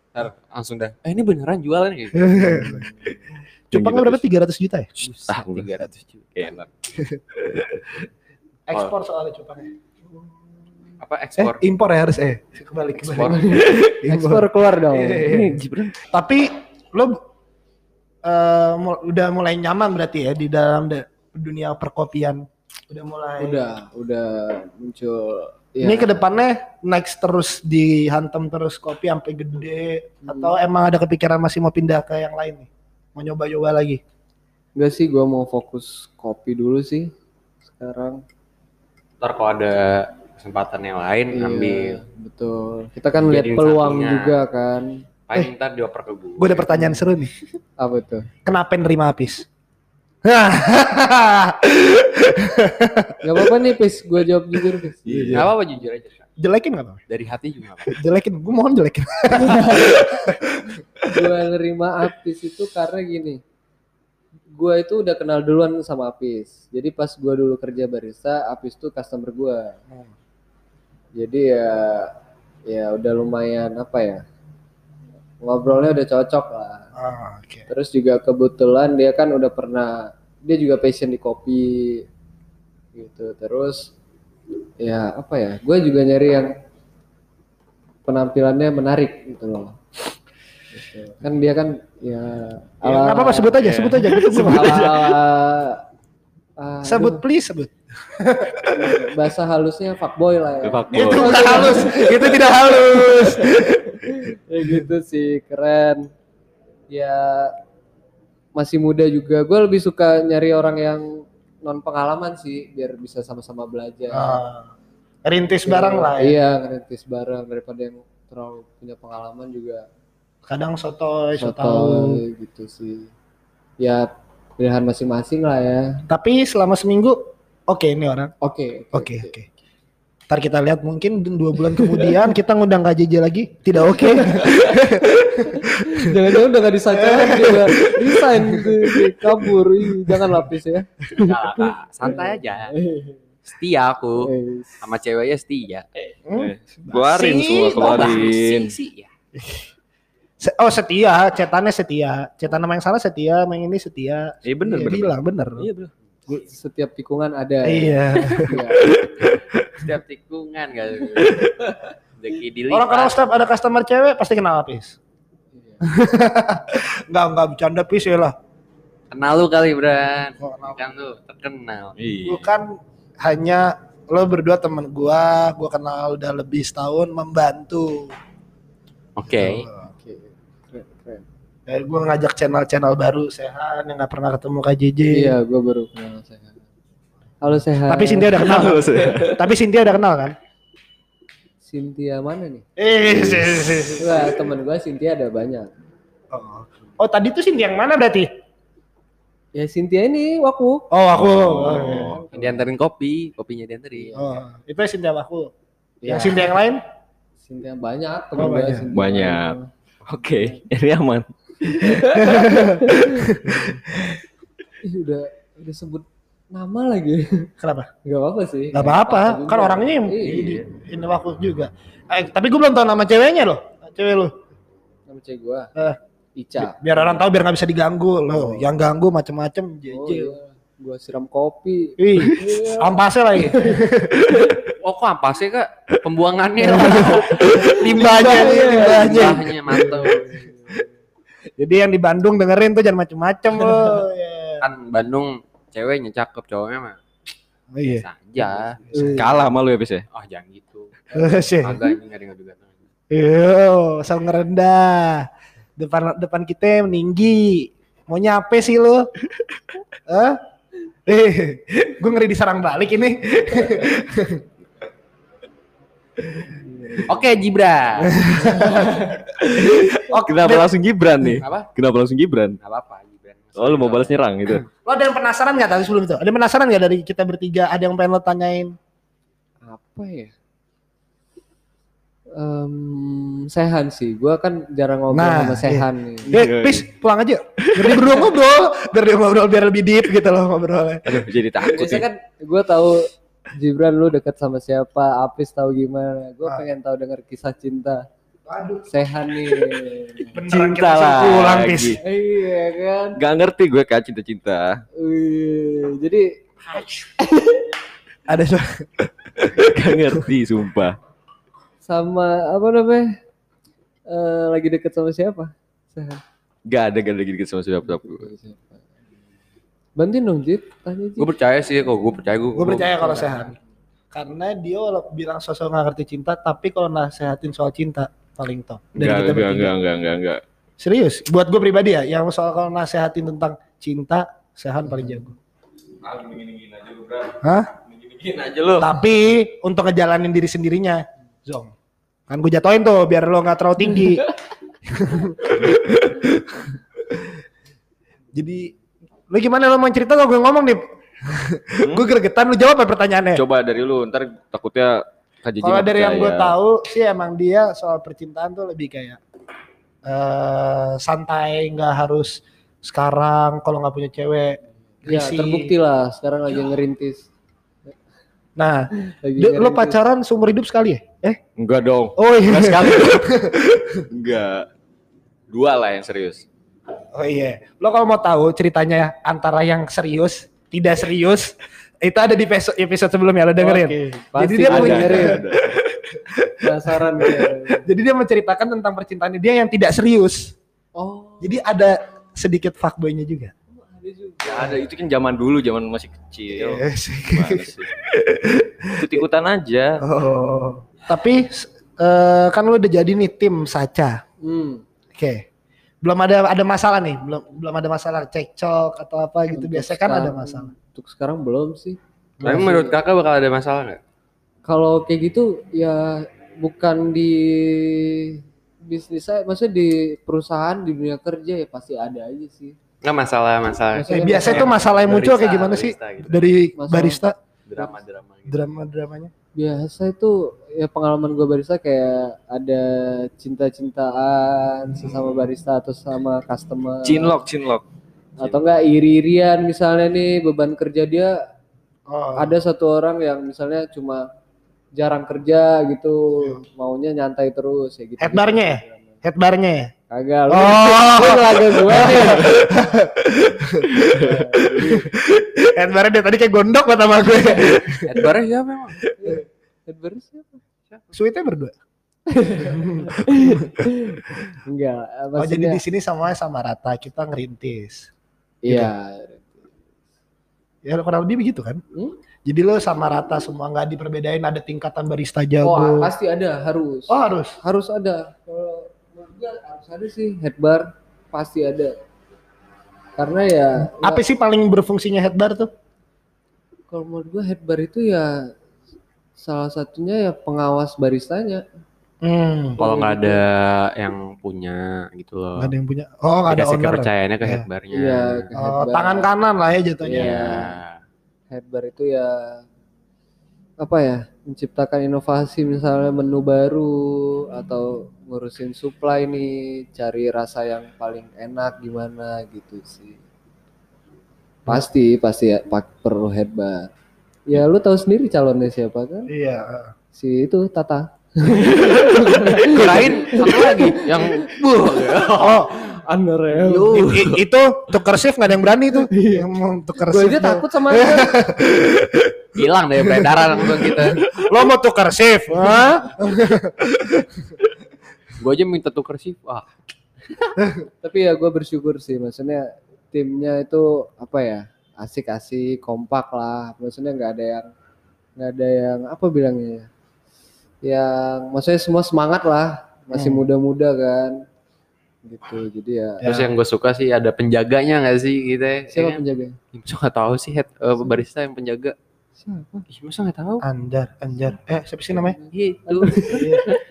S4: Ntar langsung dah. Eh ini beneran jualan gitu. *laughs*
S3: Cupangnya berapa? 300 juta ya?
S2: Ah,
S4: Tiga ratus juta.
S2: Enak. *laughs*
S3: Ekspor soalnya cupangnya.
S4: Apa
S3: Eh,
S4: ekspor?
S3: impor ya harus eh. Kembali
S4: Ekspor.
S3: kembali.
S5: Ekspor keluar dong.
S3: Iya, iya. Tapi lo eh, mul- udah mulai nyaman berarti ya di dalam da- dunia perkopian. Udah mulai.
S5: Udah, udah muncul. ya,
S3: Ini ke depannya next terus dihantam terus kopi sampai gede
S5: Hmm.
S3: atau emang ada kepikiran masih mau pindah ke yang lain nih? Mau nyoba-nyoba lagi?
S5: Enggak sih, gua mau fokus kopi dulu sih sekarang.
S4: Ntar kalau ada kesempatan yang lain
S5: Iya,
S4: ambil.
S5: betul. Kita kan lihat peluang
S4: satunya.
S5: juga kan.
S4: Paling ntar dioper ke gue.
S3: Gue ada pertanyaan seru nih.
S5: Apa tuh?
S3: Kenapa nerima Apis?
S5: Gak apa-apa nih, Pis. Gua jawab jujur, Pis.
S2: Iya.
S4: Gak apa-apa jujur aja.
S3: Jelekin nggak apa?
S4: Dari hati juga gak apa-apa.
S3: Jelekin, gue mohon jelekin. *laughs*
S5: Gua nerima Apis itu karena gini. Gua itu udah kenal duluan sama Apis. Jadi pas gua dulu kerja barista, Apis tuh customer gua. Jadi ya ya udah lumayan apa ya? Ngobrolnya udah cocok lah.
S3: Ah, Oke.
S5: Terus juga kebetulan dia kan udah pernah dia juga passion di kopi gitu. Terus ya apa ya? Gue juga nyari yang penampilannya menarik gitu loh. Gitu. Kan dia kan ya
S3: Ya, nggak apa-apa sebut aja, sebut aja. Gitu, gua- *laughs*
S5: ala, aduh,
S3: sebut please sebut. *laughs*
S5: bahasa halusnya fuckboy lah ya.
S2: Fuck
S3: Itu bukan halus, itu tidak halus.
S5: ya gitu sih keren. Ya masih muda juga. Gue lebih suka nyari orang yang non pengalaman sih biar bisa sama-sama belajar.
S3: Ah, rintis barang lah ya.
S5: iya ngerintis bareng. Daripada yang terlalu punya pengalaman juga.
S3: Kadang sotoy, so
S5: sotoy.
S3: tahu.
S5: gitu sih. Ya pilihan masing-masing lah ya.
S3: Tapi selama seminggu oke ini orang.
S5: oke
S3: Oke, oke. Ntar kita lihat mungkin dua bulan kemudian *laughs* kita ngundang KJJ lagi. Tidak oke. *laughs*
S5: jangan-jangan udah gak disacaran dia udah resign gitu kabur jangan lapis ya
S4: Enggak lah, Kak. Santai aja. Setia aku.
S5: Eh,
S4: Sama ceweknya setia.
S3: Hmm?
S2: Keluarin
S3: Basi,
S2: semua, keluarin.
S4: Basi sih ya.
S3: Se- Oh setia, cetannya setia. Cetan nama yang salah setia, yang ini setia.
S2: Iya bener,
S3: Iya,
S2: bener.
S3: Bilang bener.
S2: Iya bener.
S5: Setiap tikungan ada
S3: Iya.
S5: Iya.
S4: Setiap tikungan gak dilipat.
S3: Orang kalau setiap ada customer cewek pasti kenal Apis. Enggak, enggak bercanda Pis ya lah.
S4: Kenal lu kali, Bran.
S3: Oh, kenal.
S4: Kan lu terkenal.
S2: Iya.
S3: Bukan hanya lo berdua temen gua, gua kenal udah lebih setahun membantu.
S4: Oke.
S5: Keren,
S3: Dari gua ngajak channel-channel baru Sehan yang nggak pernah ketemu KJJ.
S5: Iya, gue baru kenal sehat. Halo sehat.
S3: Tapi Cynthia udah kenal. kan?
S2: Halo, saya.
S3: Tapi Cynthia udah kenal kan?
S5: Cynthia mana nih?
S3: Eh, si-
S5: Wah, temen gue Cynthia ada banyak.
S3: Oh. Oh, tadi tuh Cynthia yang mana berarti?
S5: Ya Cynthia ini waku.
S3: Oh, aku.
S2: Oh.
S4: Dianterin kopi, kopinya dianterin.
S3: Oh, itu Cynthia aku.
S5: Ya,
S3: Yang Cynthia yang lain?
S5: Cynthia banyak temen
S3: Oh,
S5: gue.
S3: banyak.
S5: Cynthia
S2: Banyak. Oke, ini aman. *laughs*
S5: Udah udah sebut nama lagi.
S3: Kenapa?
S5: Gak apa-apa sih.
S3: Gak apa-apa,
S5: juga.
S3: kan orangnya yang
S5: Iya.
S3: ini, ini aku juga. Eh, tapi gue belum tahu nama ceweknya loh. Cewek lu.
S5: Nama cewek gue.
S3: Eh.
S5: Ica.
S3: Biar orang tahu biar nggak bisa diganggu loh. Yang ganggu macem-macem
S5: Oh,
S3: JJ.
S5: iya. Gue siram kopi.
S3: Ih, ampasnya lagi. *laughs*
S4: Oh kok apa sih kak? Pembuangannya *laughs*
S3: Limbahnya, limbahnya.
S4: Limbahnya mantap.
S3: Jadi yang di Bandung dengerin tuh jangan macem-macem *laughs* loh. Ya.
S4: Kan Bandung ceweknya cakep, cowoknya mah
S3: Oh iya.
S4: bisa aja.
S2: Kalah sama lu ya, Pis ya?
S4: Oh jangan gitu. *laughs*
S3: Sih.
S4: Agak ini nggak dengar juga.
S3: Yo, asal ngerendah. Depan depan kita meninggi. Mau nyape sih lu? *laughs* Hah? Eh, gue ngeri diserang balik ini.
S4: Oke Gibran. *laughs*
S2: Oh, kenapa langsung Gibran nih?
S4: Apa?
S2: Kenapa langsung Gibran?
S4: Gak apa-apa Gibran.
S2: Oh, lu mau balas nyerang gitu.
S3: Lo ada yang penasaran nggak tadi sebelum itu? Ada yang penasaran nggak dari kita bertiga? Ada yang pengen lo tanyain?
S5: Apa ya? Em, Sehan sih, gua kan jarang ngobrol
S3: Nah,
S5: sama
S3: iya.
S5: Sehan nih.
S3: Eh, please pulang aja. Biar dia berdua ngobrol, biar dia ngobrol biar lebih deep gitu loh ngobrolnya.
S2: Aduh, jadi takut
S5: Biasanya kan gue tahu Gibran lu deket sama siapa, Apis tahu gimana. Gue
S3: Ah.
S5: pengen tahu denger kisah cinta.
S3: Aduh,
S5: Sehan nih. *laughs*
S3: beneran
S2: Cinta
S3: suruh pulang,
S2: lagi.
S3: Pis.
S5: iya kan.
S2: Gak ngerti gue kak cinta-cinta.
S5: Wih, jadi *laughs*
S3: Ada suara.
S2: Gak ngerti, sumpah.
S5: sama apa namanya? Eh, lagi deket sama siapa? Sehan.
S2: Gak ada gak ada gitu sama siapa siapa.
S5: Bantuin dong Jit, tanya Jit.
S4: Gue percaya sih kok, gue percaya gue.
S3: Gue percaya kalau sehat. Karena dia walau bilang sosok nggak ngerti cinta, tapi kalau nasehatin soal cinta paling top. Dari
S2: Enggak,
S3: kita
S2: enggak, enggak, enggak, enggak, enggak.
S3: Serius, buat gue pribadi ya, yang soal kalau nasehatin tentang cinta, Sehan paling jago. Hah?
S2: Gini aja lu.
S3: Tapi untuk ngejalanin diri sendirinya, Zong. Kan gue jatoin tuh biar lo nggak terlalu tinggi. *laughs* Jadi lu gimana lo mau cerita lo gue ngomong nih? gue gregetan lu jawab apa pertanyaannya?
S2: Coba dari lu, ntar takutnya
S3: Kalau dari yang gue
S2: percaya.
S3: tahu sih emang dia soal percintaan tuh lebih kayak eh santai, nggak harus sekarang kalau nggak punya cewek.
S5: Ya
S3: risih.
S5: terbukti lah sekarang lagi ngerintis.
S3: Nah,
S5: Lagi
S3: dia- lo
S5: ngerintis.
S3: pacaran seumur hidup sekali ya? Eh?
S2: Enggak dong.
S3: Oh iya.
S2: Enggak sekali. *laughs* Enggak. Dua lah yang serius.
S3: Oh iya. Lo kalau mau tahu ceritanya antara yang serius, tidak serius, itu ada di episode, episode sebelumnya lo dengerin.
S5: Oke,
S3: Jadi dia punya
S5: dengerin.
S2: ada. *laughs*
S5: Penasaran gue.
S3: Jadi dia menceritakan tentang percintaannya dia yang tidak serius.
S5: Oh,
S3: Jadi ada sedikit fuckboy-nya juga.
S5: ada juga.
S2: Ya ada itu kan zaman dulu, zaman masih kecil.
S3: Yes.
S2: Sih? *laughs* Ikut-ikutan aja.
S3: Oh. Tapi eh, kan lo udah jadi nih tim Saca.
S5: Hmm.
S3: Oke. Belum ada ada masalah nih, belum belum ada masalah cekcok atau apa gitu.
S5: Untuk
S3: Biasanya kan ada masalah.
S5: Untuk sekarang belum sih.
S4: Tapi menurut kakak bakal ada masalah nggak?
S5: Kalau kayak gitu ya bukan di bisnis saya, maksudnya di perusahaan di dunia kerja ya pasti ada aja sih.
S4: Nggak masalah, masalah.
S3: Eh, biasanya tuh masalah yang muncul kayak
S4: Barista,
S3: gimana sih
S4: barista gitu.
S3: dari
S5: Masalah.
S3: barista
S4: Drama-drama gitu.
S3: drama-dramanya?
S5: Biasa itu ya pengalaman gue barista kayak ada cinta-cintaan sesama barista atau sama customer
S2: Cinlok, cinlok.
S5: atau enggak iri-irian misalnya nih beban kerja dia
S3: Oh.
S5: ada satu orang yang misalnya cuma jarang kerja gitu maunya nyantai terus ya gitu
S3: Headbarnya ya? Headbarnya ya?
S5: kagak lu
S3: Oh.
S5: lu lagu gue nih *laughs*
S3: Headbarnya dia tadi kayak gondok kata sama gue.
S4: Edbarnya siapa emang?
S5: headbar siapa
S3: Sweetnya berdua. *laughs*
S5: enggak
S3: Oh jadi
S5: maksudnya
S3: di sini semuanya sama rata kita ngerintis.
S5: iya
S3: Ya kurang lebih begitu kan?
S5: Hmm?
S3: Jadi lo sama rata semua nggak diperbedain ada tingkatan barista
S5: oh
S3: jago.
S5: pasti ada harus
S3: Oh harus.
S5: harus ada kalau gua harus ada sih headbar pasti ada karena ya
S3: Apa sih paling berfungsinya headbar tuh?
S5: kalau menurut gua headbar itu ya salah satunya ya pengawas baristanya
S3: Hmm.
S4: Kalau nggak ada yang punya gitu loh.
S3: Nggak ada yang punya. Oh nggak ada owner.
S4: kepercayaannya ke
S3: Iya.
S4: headbarnya.
S5: iya ke
S3: Oh,
S5: headbar.
S3: tangan kanan lah ya jatuhnya.
S4: Iya.
S5: headbar itu ya apa ya menciptakan inovasi misalnya menu baru atau ngurusin supply nih cari rasa yang paling enak gimana gitu sih pasti pasti ya pak perlu headbar ya lu tahu sendiri calonnya siapa kan
S3: Iya.
S5: si itu Tata *laughs*
S4: Kirain satu lagi yang buh.
S3: Oh, I- i- itu tuker shift nggak ada yang berani tuh. yang mau tuker
S5: gue
S3: shift.
S5: aja takut sama *laughs* dia
S4: hilang dari peredaran langsung kita.
S3: Lo mau tuker shift?
S4: Gue aja minta tuker sih. Wah, *laughs*
S5: tapi ya gue bersyukur sih maksudnya timnya itu apa ya asik-asik kompak lah maksudnya nggak ada yang nggak ada yang apa bilangnya ya yang maksudnya semua semangat lah masih
S3: Hmm.
S5: muda-muda kan gitu jadi ya
S4: terus yang gue suka sih ada penjaganya nggak sih gitu ya?
S5: siapa
S4: Ya
S5: penjaga
S4: Gue nggak tahu sih head eh, barista yang penjaga.
S5: Siapa?
S4: Ih, masa nggak tahu?
S3: Anjar, Anjar. Eh, siapa sih namanya?
S4: Gitu.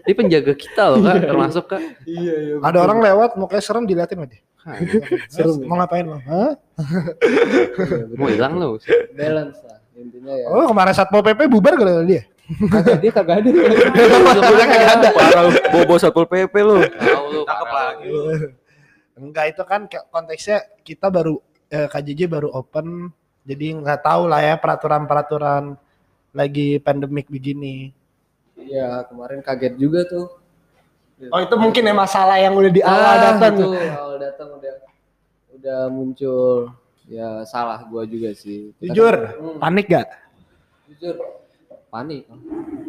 S4: Dia penjaga kita loh kak, termasuk kak.
S5: Iya, iya.
S3: Ada orang lewat mukanya serem diliatin sama dia. *laughs*
S5: Serem ya?
S3: Mau ngapain lo? Hah?
S4: Mau hilang loh.
S5: balance lah intinya ya.
S3: Oh, kemarin Satpol PP bubar gara dia.
S5: Kagak dia kagak ada.
S3: Kagak ada.
S2: Parah bobo satpol pp lu.
S4: Tahu
S2: lagi.
S3: Enggak itu kan kayak konteksnya kita baru eh, KJJ baru open jadi nggak tahu lah ya peraturan-peraturan lagi pandemik begini.
S5: Iya, kemarin kaget juga tuh.
S3: Oh itu mungkin ya masalah yang udah di awal
S5: Ah,
S3: datang.
S5: itu, awal datang udah udah muncul. Ya salah gua juga sih.
S3: Jujur,
S5: Hmm,
S3: panik gak?
S5: jujur. Panik.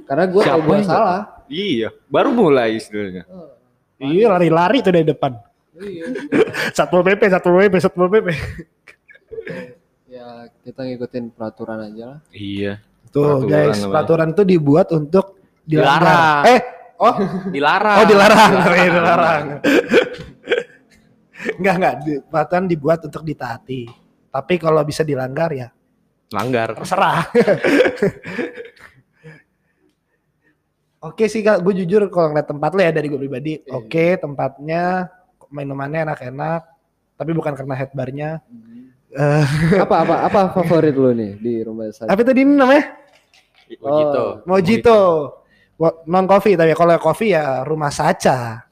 S5: Karena tahu gua
S2: yang
S5: salah.
S2: Iya, baru mulai sebenarnya.
S5: Oh,
S3: Iya lari-lari tuh dari depan.
S5: iya. *laughs*
S3: Satpol PP, Satpol PP, Satpol PP.
S5: ya kita ngikutin peraturan aja lah.
S2: Iya.
S3: Tuh
S2: Peraturan
S3: guys,
S2: namanya.
S3: peraturan itu dibuat untuk.
S4: Dilarang.
S3: Eh, oh,
S4: Dilarang.
S3: oh dilarang, Iya, dilarang. Enggak *laughs* enggak, peraturan dibuat untuk ditaati. Tapi kalau bisa dilanggar ya
S2: Langgar.
S3: terserah. *laughs* Oke sih kak, gue jujur kalau ngeliat tempat lo ya dari gue pribadi,
S5: Iya.
S3: oke tempatnya minumannya enak-enak, tapi bukan karena headbarnya. Eh, *laughs*
S5: apa apa apa favorit lu nih di rumah saja?
S3: apa tadi ini namanya?
S4: Mojito.
S3: Mojito. Non coffee tapi kalau coffee ya rumah saca.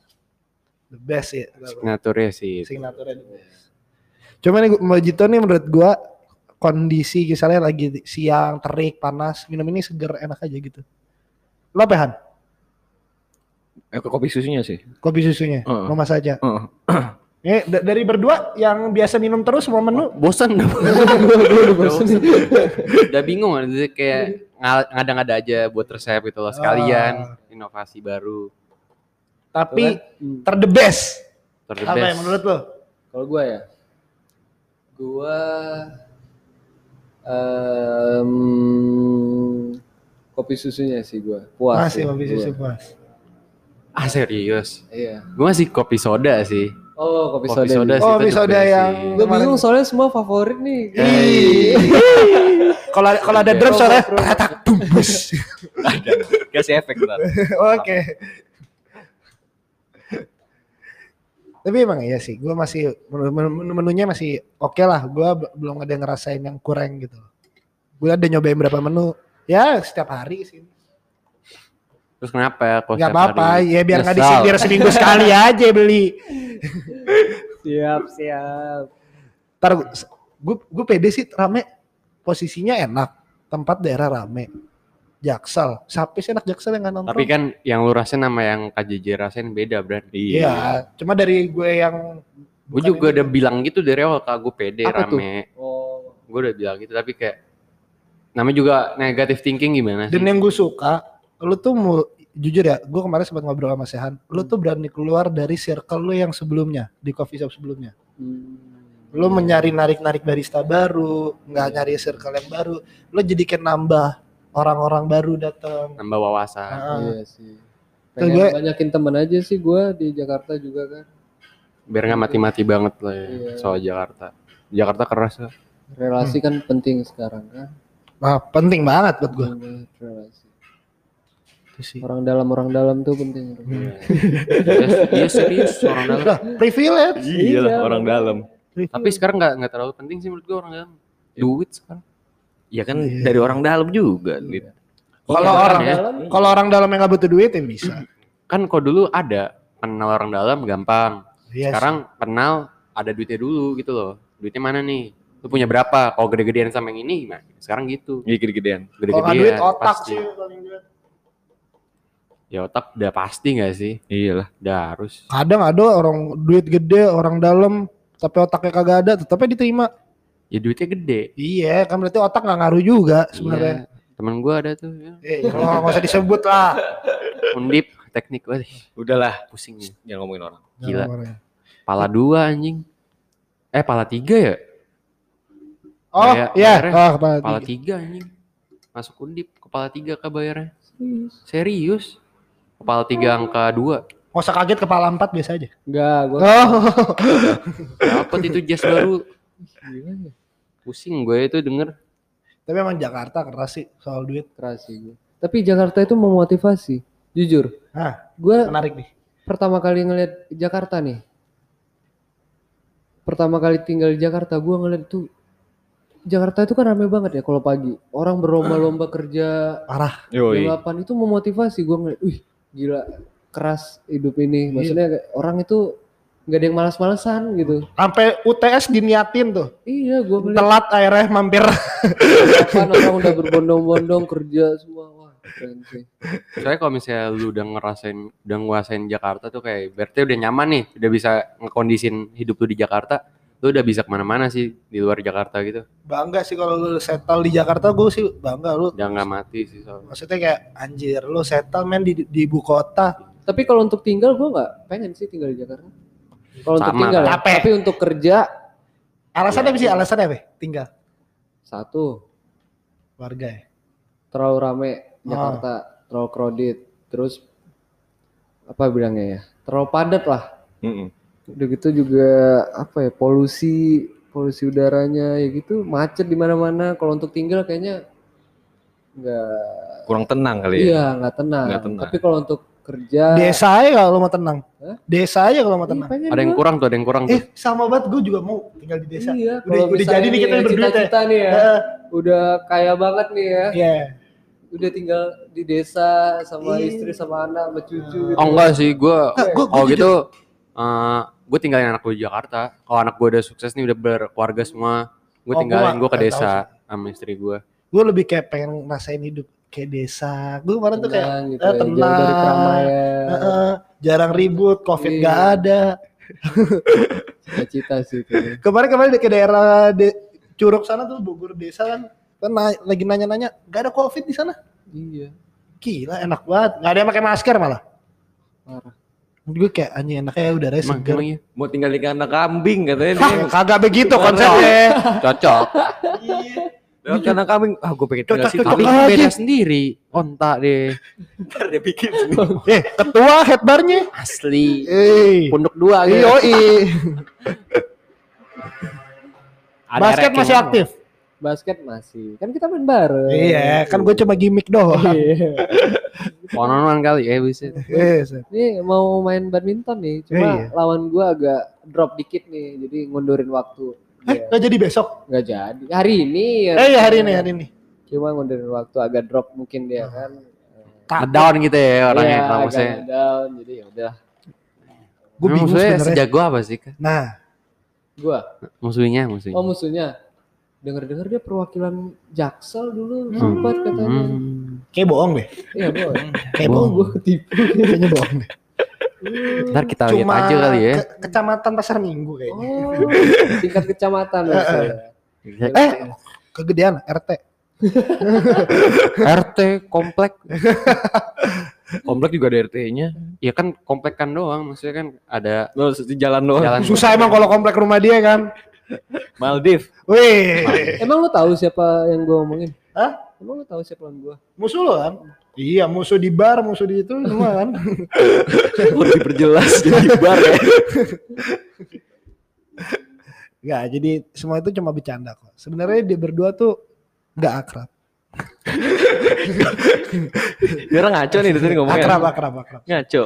S3: The best ya.
S4: Signaturnya sih.
S3: Signature the best. Cuman nih, Mojito nih menurut gua kondisi misalnya lagi siang terik panas minum ini seger enak aja gitu. Lo apa Han?
S2: Eh, kopi susunya sih.
S3: Kopi susunya
S2: Heeh.
S3: rumah saja.
S2: Heeh.
S3: Ini *clears throat* da- dari berdua yang biasa minum terus semua menu *laughs*
S4: Bosan dah. *laughs*
S5: Udah.
S4: Udah bingung kan Jadi kayak nga- ngada-ngada aja buat resep gitu loh sekalian inovasi baru.
S3: tapi
S5: Hmm.
S3: ter the best.
S4: Ter the
S3: Apa
S4: best.
S3: yang menurut lo?
S5: Kalau gua ya, gua em, kopi susunya sih gua puas.
S3: Masih
S5: sih
S3: kopi
S5: gua.
S3: susu puas.
S4: Ah serius?
S5: Iya.
S4: Gue masih kopi soda sih.
S5: Oh kopi,
S4: Kopi
S5: soda.
S4: soda sih.
S3: Oh, kopi soda yang-.
S5: Gue bingung soalnya semua favorit nih.
S3: Kalau *laughs* kalau ada drum suaranya tak tumbus.
S2: Kasih efek ntar.
S3: Oke. Tapi emang iya sih, gue masih menu- menu- menunya masih oke lah. Gue belum ada yang ngerasain yang kurang gitu. Gue ada nyobain berapa menu, ya setiap hari sih.
S4: Terus kenapa ya? kalau
S3: Gak apa-apa, ya biar nggak disindir seminggu sekali *laughs* aja beli.
S5: siap siap.
S3: Ntar gue gue pede sih rame, posisinya enak, tempat daerah rame. Jaksel, siapa sih enak Jaksel yang nggak nonton?
S4: Tapi kan yang lu rasain sama yang KJJ rasain beda, Bran.
S3: Iya, cuma dari gue yang
S4: Gue juga
S3: ini.
S4: udah bilang gitu dari awal kak gue pede
S5: Apa tuh?
S4: rame.
S5: Oh.
S4: Gue udah bilang gitu tapi kayak namanya juga negatif thinking gimana sih?
S3: Dan yang gue suka, lu tuh mau jujur ya, gue kemarin sempat ngobrol sama Sehan, lu tuh berani keluar dari circle lu yang sebelumnya di coffee shop sebelumnya.
S5: Hmm.
S3: Lu mencari narik-narik barista baru, nggak nyari circle yang baru, lu jadi kayak nambah orang-orang baru datang.
S4: Nambah wawasan.
S3: Ah.
S5: Iya sih. Pengen
S3: gue-
S5: banyakin temen aja sih gua di Jakarta juga kan.
S4: Biar nggak mati-mati banget lah ya
S5: Iya.
S4: soal Jakarta. Jakarta keras ya.
S5: Relasi kan penting sekarang kan.
S3: Nah, penting banget buat gue.
S5: Relasi.
S3: Sih.
S5: Orang dalam orang dalam tuh penting.
S4: Iya *laughs* Iya serius orang dalam.
S3: Udah, privilege.
S2: Iya lah orang dalam.
S4: Tapi sekarang nggak nggak terlalu penting sih menurut gue orang dalam. Duit sekarang.
S2: Ya kan
S3: Iya.
S2: dari orang dalam juga. Lid.
S3: Kalau
S4: Iya,
S3: orang
S4: ya.
S5: dalam
S3: kalau orang dalam yang nggak butuh duit ya bisa.
S4: Kan kok dulu ada kenal orang dalam gampang.
S3: Iya
S4: Sekarang kenal ada duitnya dulu gitu loh. Duitnya mana nih? Lu punya berapa? Kalau gede-gedean sama yang ini gimana? Sekarang gitu.
S2: Iya gede-gedean.
S3: sih. Kalau
S4: Gede-gedean.
S3: duit otak
S4: pasti.
S3: sih. paling.
S4: Ya otak udah pasti gak sih?
S2: Iya lah.
S4: Udah harus.
S3: Kadang ada orang duit gede, orang dalam, tapi otaknya kagak ada, tetapnya diterima.
S4: Ya duitnya gede.
S3: Iya, kan berarti otak nggak ngaruh juga sebenarnya.
S4: Iya. Temen gue ada tuh. Ya.
S3: Eh, kalau nggak usah disebut lah. *laughs*
S4: Undip teknik gue
S2: Udahlah.
S4: pusing ya.
S2: Jangan ngomongin orang.
S4: Gila.
S3: Jangan
S4: Pala dua anjing. Eh pala tiga ya?
S3: Oh,
S4: Kayak
S3: iya. Oh, kepala
S4: Kepala
S3: tiga.
S4: tiga anjing. Masuk undip. Kepala tiga kah bayarnya? Serius? Kepala tiga angka dua.
S3: Nggak usah kaget kepala empat biasa aja.
S5: Enggak, gua
S3: Oh,
S4: Dapat itu jas baru.
S5: gimana?
S4: Pusing gue itu denger.
S3: Tapi emang Jakarta keras sih soal duit.
S5: keras sih gue. Tapi Jakarta itu memotivasi, jujur.
S3: Hah,
S5: Gue
S3: menarik nih.
S5: pertama kali ngeliat Jakarta nih. Pertama kali tinggal di Jakarta, gue ngeliat tuh Jakarta itu kan rame banget ya kalau pagi. Orang berlomba-lomba kerja
S3: Parah.
S5: 8 itu memotivasi gue ngeliat, wih gila keras hidup ini. Maksudnya kayak orang itu nggak ada yang malas-malesan gitu.
S3: Sampai UTS diniatin tuh.
S5: Iya, gue ngeliat
S3: Telat akhirnya mampir.
S5: kapan orang udah berbondong-bondong kerja semua. Wah, keren sih.
S4: Soalnya kalau misalnya lu udah ngerasain, udah nguasain Jakarta tuh kayak berarti udah nyaman nih, udah bisa ngekondisin hidup lu di Jakarta, lu udah bisa ke mana-mana sih di luar Jakarta gitu.
S3: Bangga sih kalau lu settle di Jakarta gue sih bangga lu.
S4: Jangan nggak mati sih soalnya.
S3: Maksudnya kayak anjir lu settle men di, di ibu kota.
S5: Tapi kalau untuk tinggal gue nggak pengen sih tinggal di Jakarta. Kalau untuk tinggal, ya.
S3: capek.
S5: tapi untuk kerja
S3: Alasannya apa sih? Alasannya apa? Tinggal
S5: satu
S3: warga ya.
S5: terlalu rame
S3: Oh.
S5: Jakarta, terlalu crowded, terus apa bilangnya ya, terlalu padat lah.
S2: Mm-mm.
S5: Udah gitu juga apa ya polusi, polusi udaranya ya gitu macet di mana-mana. Kalau untuk tinggal kayaknya nggak,
S2: Kurang tenang kali ya.
S5: iya nggak tenang.
S2: Nggak tenang.
S5: Tapi kalau untuk kerja,
S3: Desa aja kalau mau tenang.
S5: Hah?
S3: Desa aja kalau mau
S5: Ih,
S3: tenang.
S4: Ada yang kurang tuh, ada yang kurang tuh.
S3: Eh sama banget gue juga mau tinggal di desa.
S5: Iya,
S3: Udah- udah jadi nih kita
S5: ya,
S3: berdua,
S5: cita-cita nih ya.
S3: Heeh.
S5: Udah kaya banget nih ya.
S3: Iya.
S5: Udah tinggal di desa sama
S3: Iya.
S5: istri sama anak sama cucu gitu.
S4: Oh enggak sih, gue
S3: jujur.
S4: gitu gue tinggalin anak gue di Jakarta. Kalau anak gue udah sukses nih udah berkeluarga semua, gue
S3: Oh,
S4: tinggalin gue ke desa sama istri gue.
S3: Gue lebih kayak pengen ngerasain hidup kayak desa. Gue kemarin tuh kayak
S5: gitu
S3: eh,
S5: ya, dari
S3: tenang.
S5: keramaian.
S3: Heeh, jarang ribut, covid
S5: Iya.
S3: nggak ada. *laughs*
S5: Cita-cita sih itu.
S3: Kemarin kemarin ke daerah de, Curug sana tuh Bogor desa kan, kan na- lagi nanya-nanya, nggak ada covid di sana.
S5: Iya,
S3: Gila enak banget, nggak ada yang pakai masker malah.
S5: parah.
S3: Gue kayak anjing enaknya udaranya
S4: Emang,
S3: segar.
S4: emang iya?
S2: Mau tinggal di kandang kambing katanya
S3: Hah,
S2: dia. *laughs*
S3: kagak begitu konsepnya.
S4: Cocok.
S2: Lewat kandang kambing, ah gue pengen tinggal
S3: Cocok,
S2: situ.
S4: Tapi
S3: aja.
S4: beda sendiri. Ontak deh.
S2: Ntar dia bikin sendiri.
S3: eh, ketua headbarnya.
S4: Asli.
S3: Eh,
S4: Punduk dua gitu. *laughs* Ada
S3: Basket masih aktif.
S5: Basket masih. Kan kita main bareng.
S3: Iya, kan gue cuma gimmick doang.
S5: Iya. *laughs*
S4: Kali ya bisa.
S3: Eh, set.
S5: Ini mau main badminton nih, cuma
S3: Iya.
S5: lawan gua agak drop dikit nih, jadi ngundurin waktu.
S3: Eh,
S5: Iya.
S3: nggak jadi besok.
S5: Nggak jadi. Hari ini ya.
S3: Eh, ya hari ini, hari ini.
S5: Cuma ngundurin waktu agak drop mungkin dia kan.
S4: Ngedown gitu ya orangnya.
S5: Iya, agak
S4: maksudnya.
S5: down, jadi ya udah.
S3: Gue bingung sebenarnya.
S4: sejago apa sih? Kak?
S3: Nah,
S5: Gua,
S4: Musuhnya, musuhnya.
S5: oh musuhnya. Dengar-dengar dia perwakilan Jaksel dulu sempat katanya.
S4: Hmm.
S3: kayak bohong deh.
S5: Iya, boy.
S3: Kayak
S5: Oh,
S3: bohong.
S5: gua ketipu.
S3: Kayaknya bohong deh.
S4: Ntar kita lihat
S3: Cuma
S4: aja kali ya.
S3: ke- kecamatan Pasar Minggu kayaknya.
S5: Oh, *laughs* tingkat kecamatan maksudnya.
S3: Eh, kegedean RT. *laughs*
S4: RT komplek. *laughs*
S2: Komplek juga ada RT-nya.
S4: Ya kan komplek kan doang, maksudnya kan ada
S2: Lo di jalan doang.
S4: jalan.
S3: Susah emang kalau komplek rumah dia kan.
S2: Maldiv.
S3: Wih,
S5: Emang lu tahu siapa yang gua omongin?
S3: Hah?
S5: Emang lu tahu siapa yang gua?
S3: musuh lo kan? Iya, musuh di bar, musuh di itu semua kan. *laughs*
S2: Harus diperjelas jadi bar ya.
S3: Enggak, jadi semua itu cuma bercanda kok. Sebenarnya dia berdua tuh nggak akrab.
S2: Dia orang ngaco nih dari tadi ngomongnya.
S3: Akrab, akrab, akrab.
S2: Ngaco.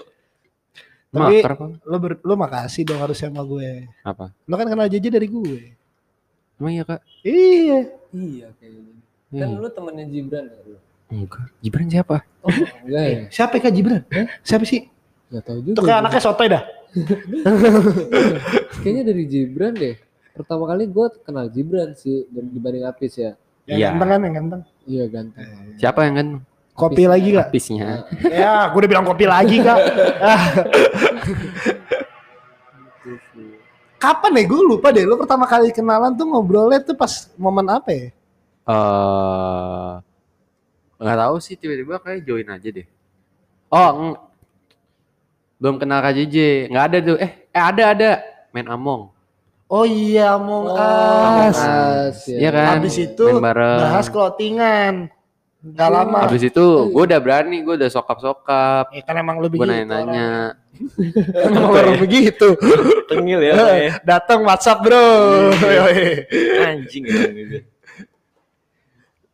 S3: Tapi lo ber, lo makasih dong harus sama gue.
S4: Apa?
S3: Lo kan kenal JJ dari gue.
S4: Emang iya kak?
S3: Iya.
S5: Iya kayaknya. Kan
S4: Hmm.
S5: lu temennya Gibran ya? lu?
S4: Enggak. Gibran siapa?
S5: Oh, enggak ya? *laughs*
S3: Siapa Kak Gibran? Siapa sih?
S5: Enggak tahu juga.
S3: Itu kayak anaknya sotoy dah. *laughs*
S5: Kayaknya dari Gibran deh. Pertama kali gue kenal Gibran sih dibanding Apis ya.
S3: Yang
S4: Iya.
S3: ganteng kan, yang ganteng.
S5: Iya ganteng.
S4: Siapa yang kan?
S3: Kopi lagi gak?
S4: Apisnya.
S3: ya, gue udah bilang kopi lagi kak. *laughs* Kapan nih? Gue lupa deh. Lo pertama kali kenalan tuh ngobrolnya tuh pas momen apa ya?
S4: Eh nggak tahu sih tiba-tiba kayak join aja deh. Oh, belum kenal KJJ. Nggak ada tuh. Eh, eh ada ada. Main Among.
S3: Oh iya, Among
S5: Oh,
S3: Us.
S5: As, ya.
S4: Iya kan?
S3: Habis itu. Bahas clothingan. Gak lama.
S4: Habis itu gue udah berani, gue udah sokap-sokap.
S3: Ya kan emang lu
S4: Gue
S3: begitu.
S4: nanya-nanya.
S3: orang. *laughs* Emang orang begitu.
S2: Tengil ya. orangnya. *laughs*
S3: Datang WhatsApp bro.
S2: Anjing ya.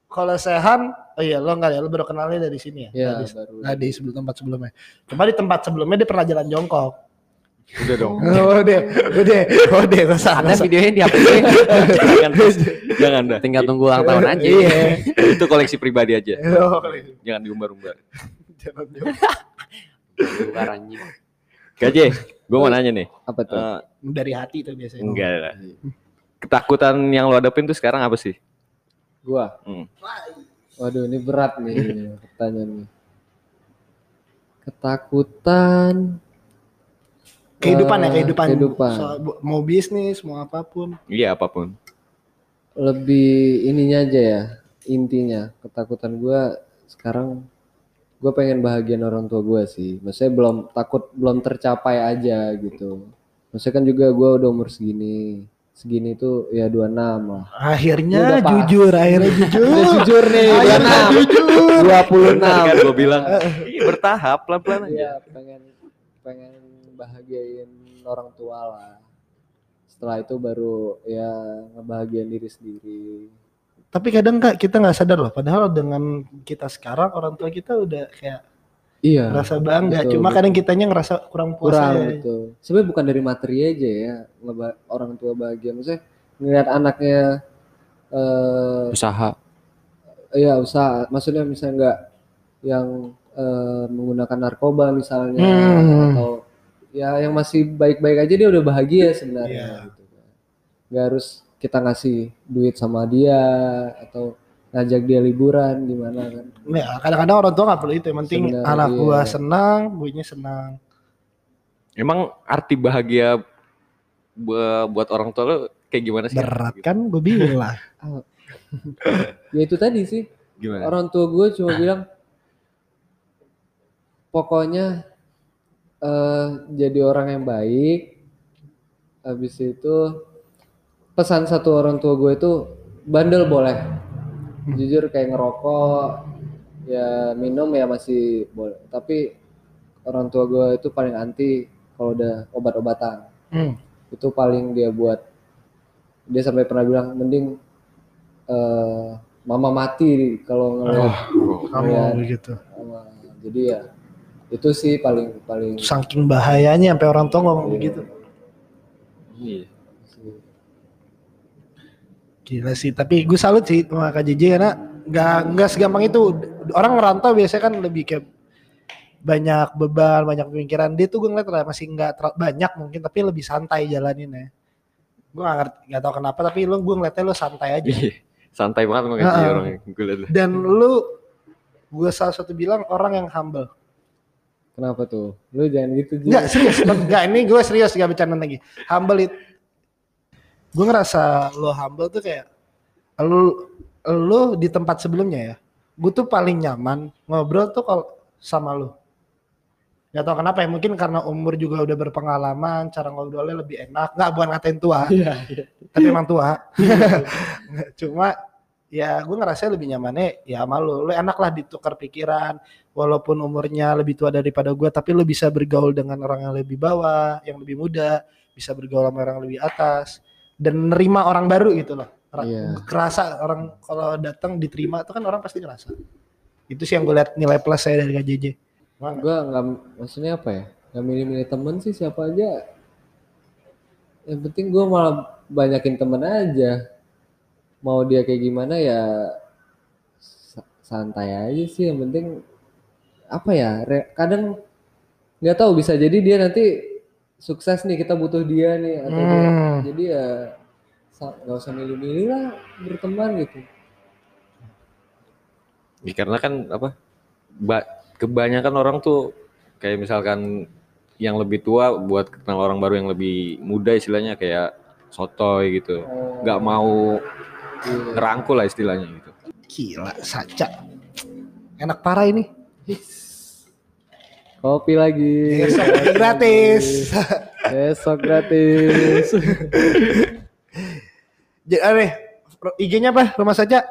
S3: kalau Sehan, oh iya lo enggak ya, lo baru kenalnya dari sini ya?
S5: Iya,
S3: Nggak di,
S5: baru.
S3: nggak di sebelum tempat sebelumnya. Cuma di tempat sebelumnya dia pernah jalan jongkok.
S2: Udah dong. *laughs*
S3: Oh, udah, udah, udah, nggak usah,
S4: Ada videonya di HP *laughs*
S2: jangan, jangan dah.
S4: Tinggal tunggu ulang tahun aja.
S3: Iya.
S2: Itu koleksi pribadi aja.
S3: Oh,
S2: Jangan diumbar-umbar.
S4: Bukan anjing.
S2: Gaje, gue mau nanya nih.
S5: Apa tuh?
S2: Eh,
S3: Dari hati tuh biasanya.
S2: enggak lah. Ketakutan yang lo hadapin tuh sekarang apa sih?
S5: Gua.
S2: Hmm.
S5: Waduh, ini berat nih pertanyaannya. Ketakutan.
S3: Kehidupan ya,
S5: Eh,
S3: kehidupan.
S5: kehidupan.
S3: Soal mau bisnis, mau apa pun.
S2: Iya apa pun.
S5: Lebih ininya aja ya, intinya. Ketakutan gua sekarang gua pengen bahagian orang tua gua sih. Maksudnya belum takut belum tercapai aja gitu. Maksudnya kan juga gua udah umur segini. Segini tuh ya 26 lah.
S3: Akhirnya
S5: Udah,
S3: jujur, akhirnya jujur.
S5: Udah jujur nih,
S3: Akhirnya
S5: 26.
S3: jujur.
S5: 26.
S2: Benar kan gue bilang, iya bertahap pelan-pelan aja.
S5: Iya, pengen pengen bahagiain orang tua lah. Setelah itu baru ya ngebahagiain diri sendiri.
S3: Tapi kadang kak kita nggak sadar loh. Padahal dengan kita sekarang orang tua kita udah kayak
S5: Iya.
S3: ngerasa bangga.
S5: betul,
S3: Cuma
S5: betul.
S3: kadang kitanya ngerasa kurang puas
S5: kurang
S3: aja.
S5: gitu. Sebenarnya bukan dari materi aja ya, ngeba- orang tua bahagia. Maksudnya ngeliat anaknya eh
S4: Usaha.
S5: ya usaha, maksudnya misalnya nggak yang eh, menggunakan narkoba misalnya
S3: Hmm.
S5: atau ya yang masih baik-baik aja dia udah bahagia sebenarnya
S3: Iya.
S5: gitu kan. Nggak harus kita ngasih duit sama dia atau ngajak dia liburan gimana kan.
S3: Ya, kadang-kadang orang tua nggak perlu itu. Yang penting
S5: Sebenarnya,
S3: anak
S5: iya.
S3: gua senang, buinya senang.
S2: Emang arti bahagia bu- buat orang tua lo kayak gimana sih?
S3: Berat kan gue bilang. *laughs*
S5: Ya itu tadi sih
S2: Gimana?
S5: orang tua gue cuma bilang pokoknya eh jadi orang yang baik habis itu pesan satu orang tua gue itu bandel boleh jujur kayak ngerokok ya minum ya masih boleh tapi orang tua gue itu paling anti kalau udah obat-obatan
S3: Hmm.
S5: itu paling dia buat dia sampai pernah bilang mending eh mama mati kalau ngeliat
S3: Kamu
S5: Iya.
S3: begitu.
S5: sama- jadi ya itu sih paling paling
S3: Saking bahayanya sampai orang tua ngomong begitu.
S2: Iya.
S3: Gila sih, tapi gue salut sih sama Kak JJ karena nggak nggak segampang itu. Orang ngerantau biasanya kan lebih kayak banyak beban, banyak pemikiran. Dia tuh gue ngeliat lah, masih nggak terlalu banyak mungkin, tapi lebih santai jalanin ya. Gue nggak ngerti, nggak tahu kenapa, tapi lu gue ngeliatnya lu santai aja.
S2: Iya. Santai banget emang gaji
S3: Heeh.
S2: orang gue liat.
S3: Dan lu, gue salah satu bilang orang yang humble.
S5: Kenapa tuh lu jangan gitu Ji.
S3: Enggak serius, enggak ini gue serius gak bercanda lagi. Humble itu, gue ngerasa lo humble tuh kayak lu lu di tempat sebelumnya ya. Gue tuh paling nyaman ngobrol tuh kalau sama lu. Gak tau kenapa ya, mungkin karena umur juga udah berpengalaman, cara ngobrolnya lebih enak. Nggak bukan ngatain tua, tapi emang tua. *laughs* Cuma ya gue ngerasa lebih nyamannya ya sama lu. Lu enak lah ditukar pikiran, walaupun umurnya lebih tua daripada gue, tapi lu bisa bergaul dengan orang yang lebih bawah, yang lebih muda, bisa bergaul sama orang yang lebih atas, dan nerima orang baru gitu loh.
S5: Iya.
S3: Kerasa orang kalau datang diterima itu kan orang pasti ngerasa. Itu sih yang gue lihat nilai plus saya dari KJJ.
S5: gue nggak maksudnya apa ya nggak milih-milih temen sih siapa aja yang penting gue malah banyakin temen aja mau dia kayak gimana ya sa- santai aja sih yang penting apa ya re- kadang nggak tahu bisa jadi dia nanti sukses nih kita butuh dia nih atau dia-
S3: Hmm.
S5: jadi ya nggak usah milih-milih lah berteman gitu
S2: Ya, karena kan apa? Ba- kebanyakan orang tuh kayak misalkan yang lebih tua buat kenal orang baru yang lebih muda istilahnya kayak sotoy gitu. nggak mau ngerangkul lah istilahnya gitu.
S3: Gila, saca. Enak parah ini.
S5: kopi lagi
S3: Besok gratis. *laughs*
S5: besok gratis *laughs*
S3: Jadi aneh, IG-nya apa? Rumah saja.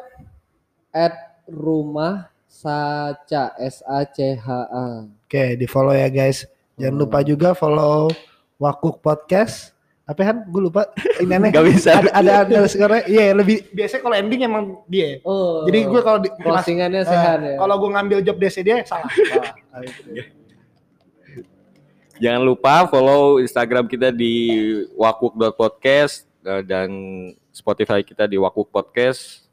S5: at rumah saca S A C H A
S3: Oke, di follow ya guys. Jangan lupa juga follow Wakuk Podcast Apa kan? Gue lupa. Ini aneh.
S4: Gak bisa.
S3: ada ada ada sekarang. Iya lebih biasanya kalau ending emang dia.
S5: Oh.
S3: Jadi gue kalau di,
S5: closingannya
S3: eh,
S5: sehat ya.
S3: Kalau gue ngambil job desk dia *laughs* salah.
S2: Jangan lupa follow Instagram kita di wakuk.podcast eh, dan Spotify kita di wakuk podcast.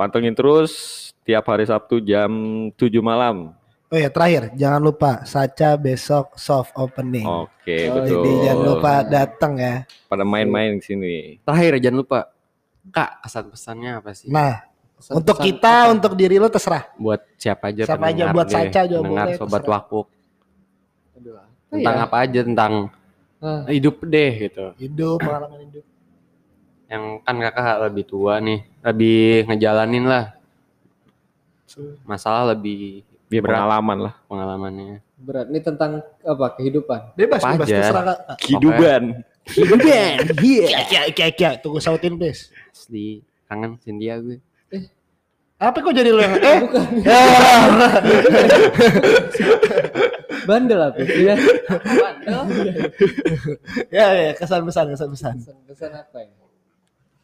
S2: Pantengin terus tiap hari Sabtu jam 7 malam.
S3: Oh ya terakhir jangan lupa Saca besok soft opening.
S2: Oke,
S5: Oh,
S2: betul.
S3: Jadi jangan lupa datang ya.
S2: Pada main-main di sini.
S4: Terakhir jangan lupa. Kak, kesan pesannya apa sih?
S3: Nah
S5: Pesan-pesan
S3: untuk kita
S5: apa?
S3: untuk diri lo terserah.
S4: buat siapa aja
S3: Siapa aja, buat
S4: deh,
S3: Saca juga
S4: pendengar
S3: boleh,
S4: sobat
S3: terserah.
S4: wakuk
S5: apa
S4: tentang
S5: ya?
S4: apa aja tentang
S5: Ah,
S4: hidup deh gitu
S3: Hidup pengalaman hidup.
S4: yang kan kakak lebih tua nih lebih ngejalanin lah masalah lebih
S2: Dia
S4: berat
S2: pengalaman lah.
S4: pengalamannya
S5: berat. Ini tentang apa? Kehidupan.
S3: Bebas
S4: Apa
S3: bebas
S4: aja.
S3: terserah kak.
S2: Kehidupan.
S3: Hidupan. *laughs* Iya. Kia kia kia. Tunggu sautin please.
S4: asli kangen Cynthia gue
S3: Apa kok jadi lo yang *laughs* eh?
S5: Bandel apa? Ya.
S3: ya ya kesan pesan kesan pesan.
S5: Pesan-pesan apa ya?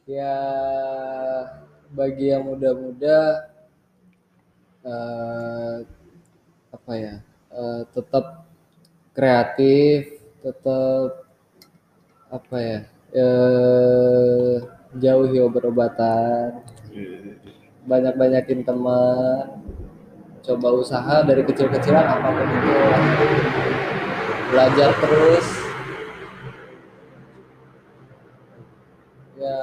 S5: Ya bagi yang muda-muda eh, apa ya? eh, tetap kreatif, tetap apa ya? eh, jauhi obat-obatan. Banyak-banyakin teman. Coba usaha dari kecil-kecilan apa pun itu. Belajar terus. ya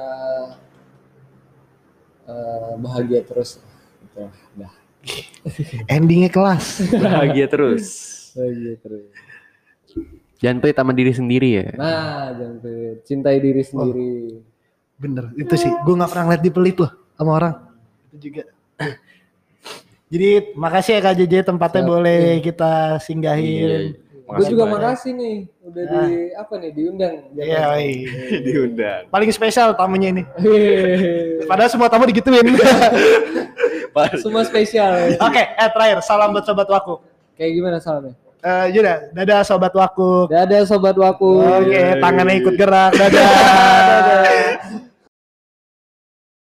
S5: eh, bahagia terus gitu dah *laughs*
S3: Endingnya kelas.
S4: bahagia terus
S5: bahagia terus
S4: jangan pelit sama diri sendiri ya
S5: nah jangan pelit. cintai diri sendiri
S3: Bener itu sih. Gue nggak pernah ngeliat dipelit loh sama orang. Itu juga. *clears throat* Jadi makasih ya Kak JJ tempatnya
S5: Siap.
S3: boleh kita singgahin.
S5: gue juga
S2: banyak.
S5: makasih nih udah di apa nih diundang
S3: Iya, oi. *laughs*
S2: Diundang.
S3: paling spesial tamunya ini. Padahal semua tamu digituin. *laughs*
S5: semua spesial
S3: Oke, eh terakhir salam buat sobat waku.
S5: kayak gimana salamnya
S3: Eh, yaudah, dadah sobat waku.
S5: dadah sobat waku
S3: Oke, tangannya ikut gerak. Dadah. *laughs*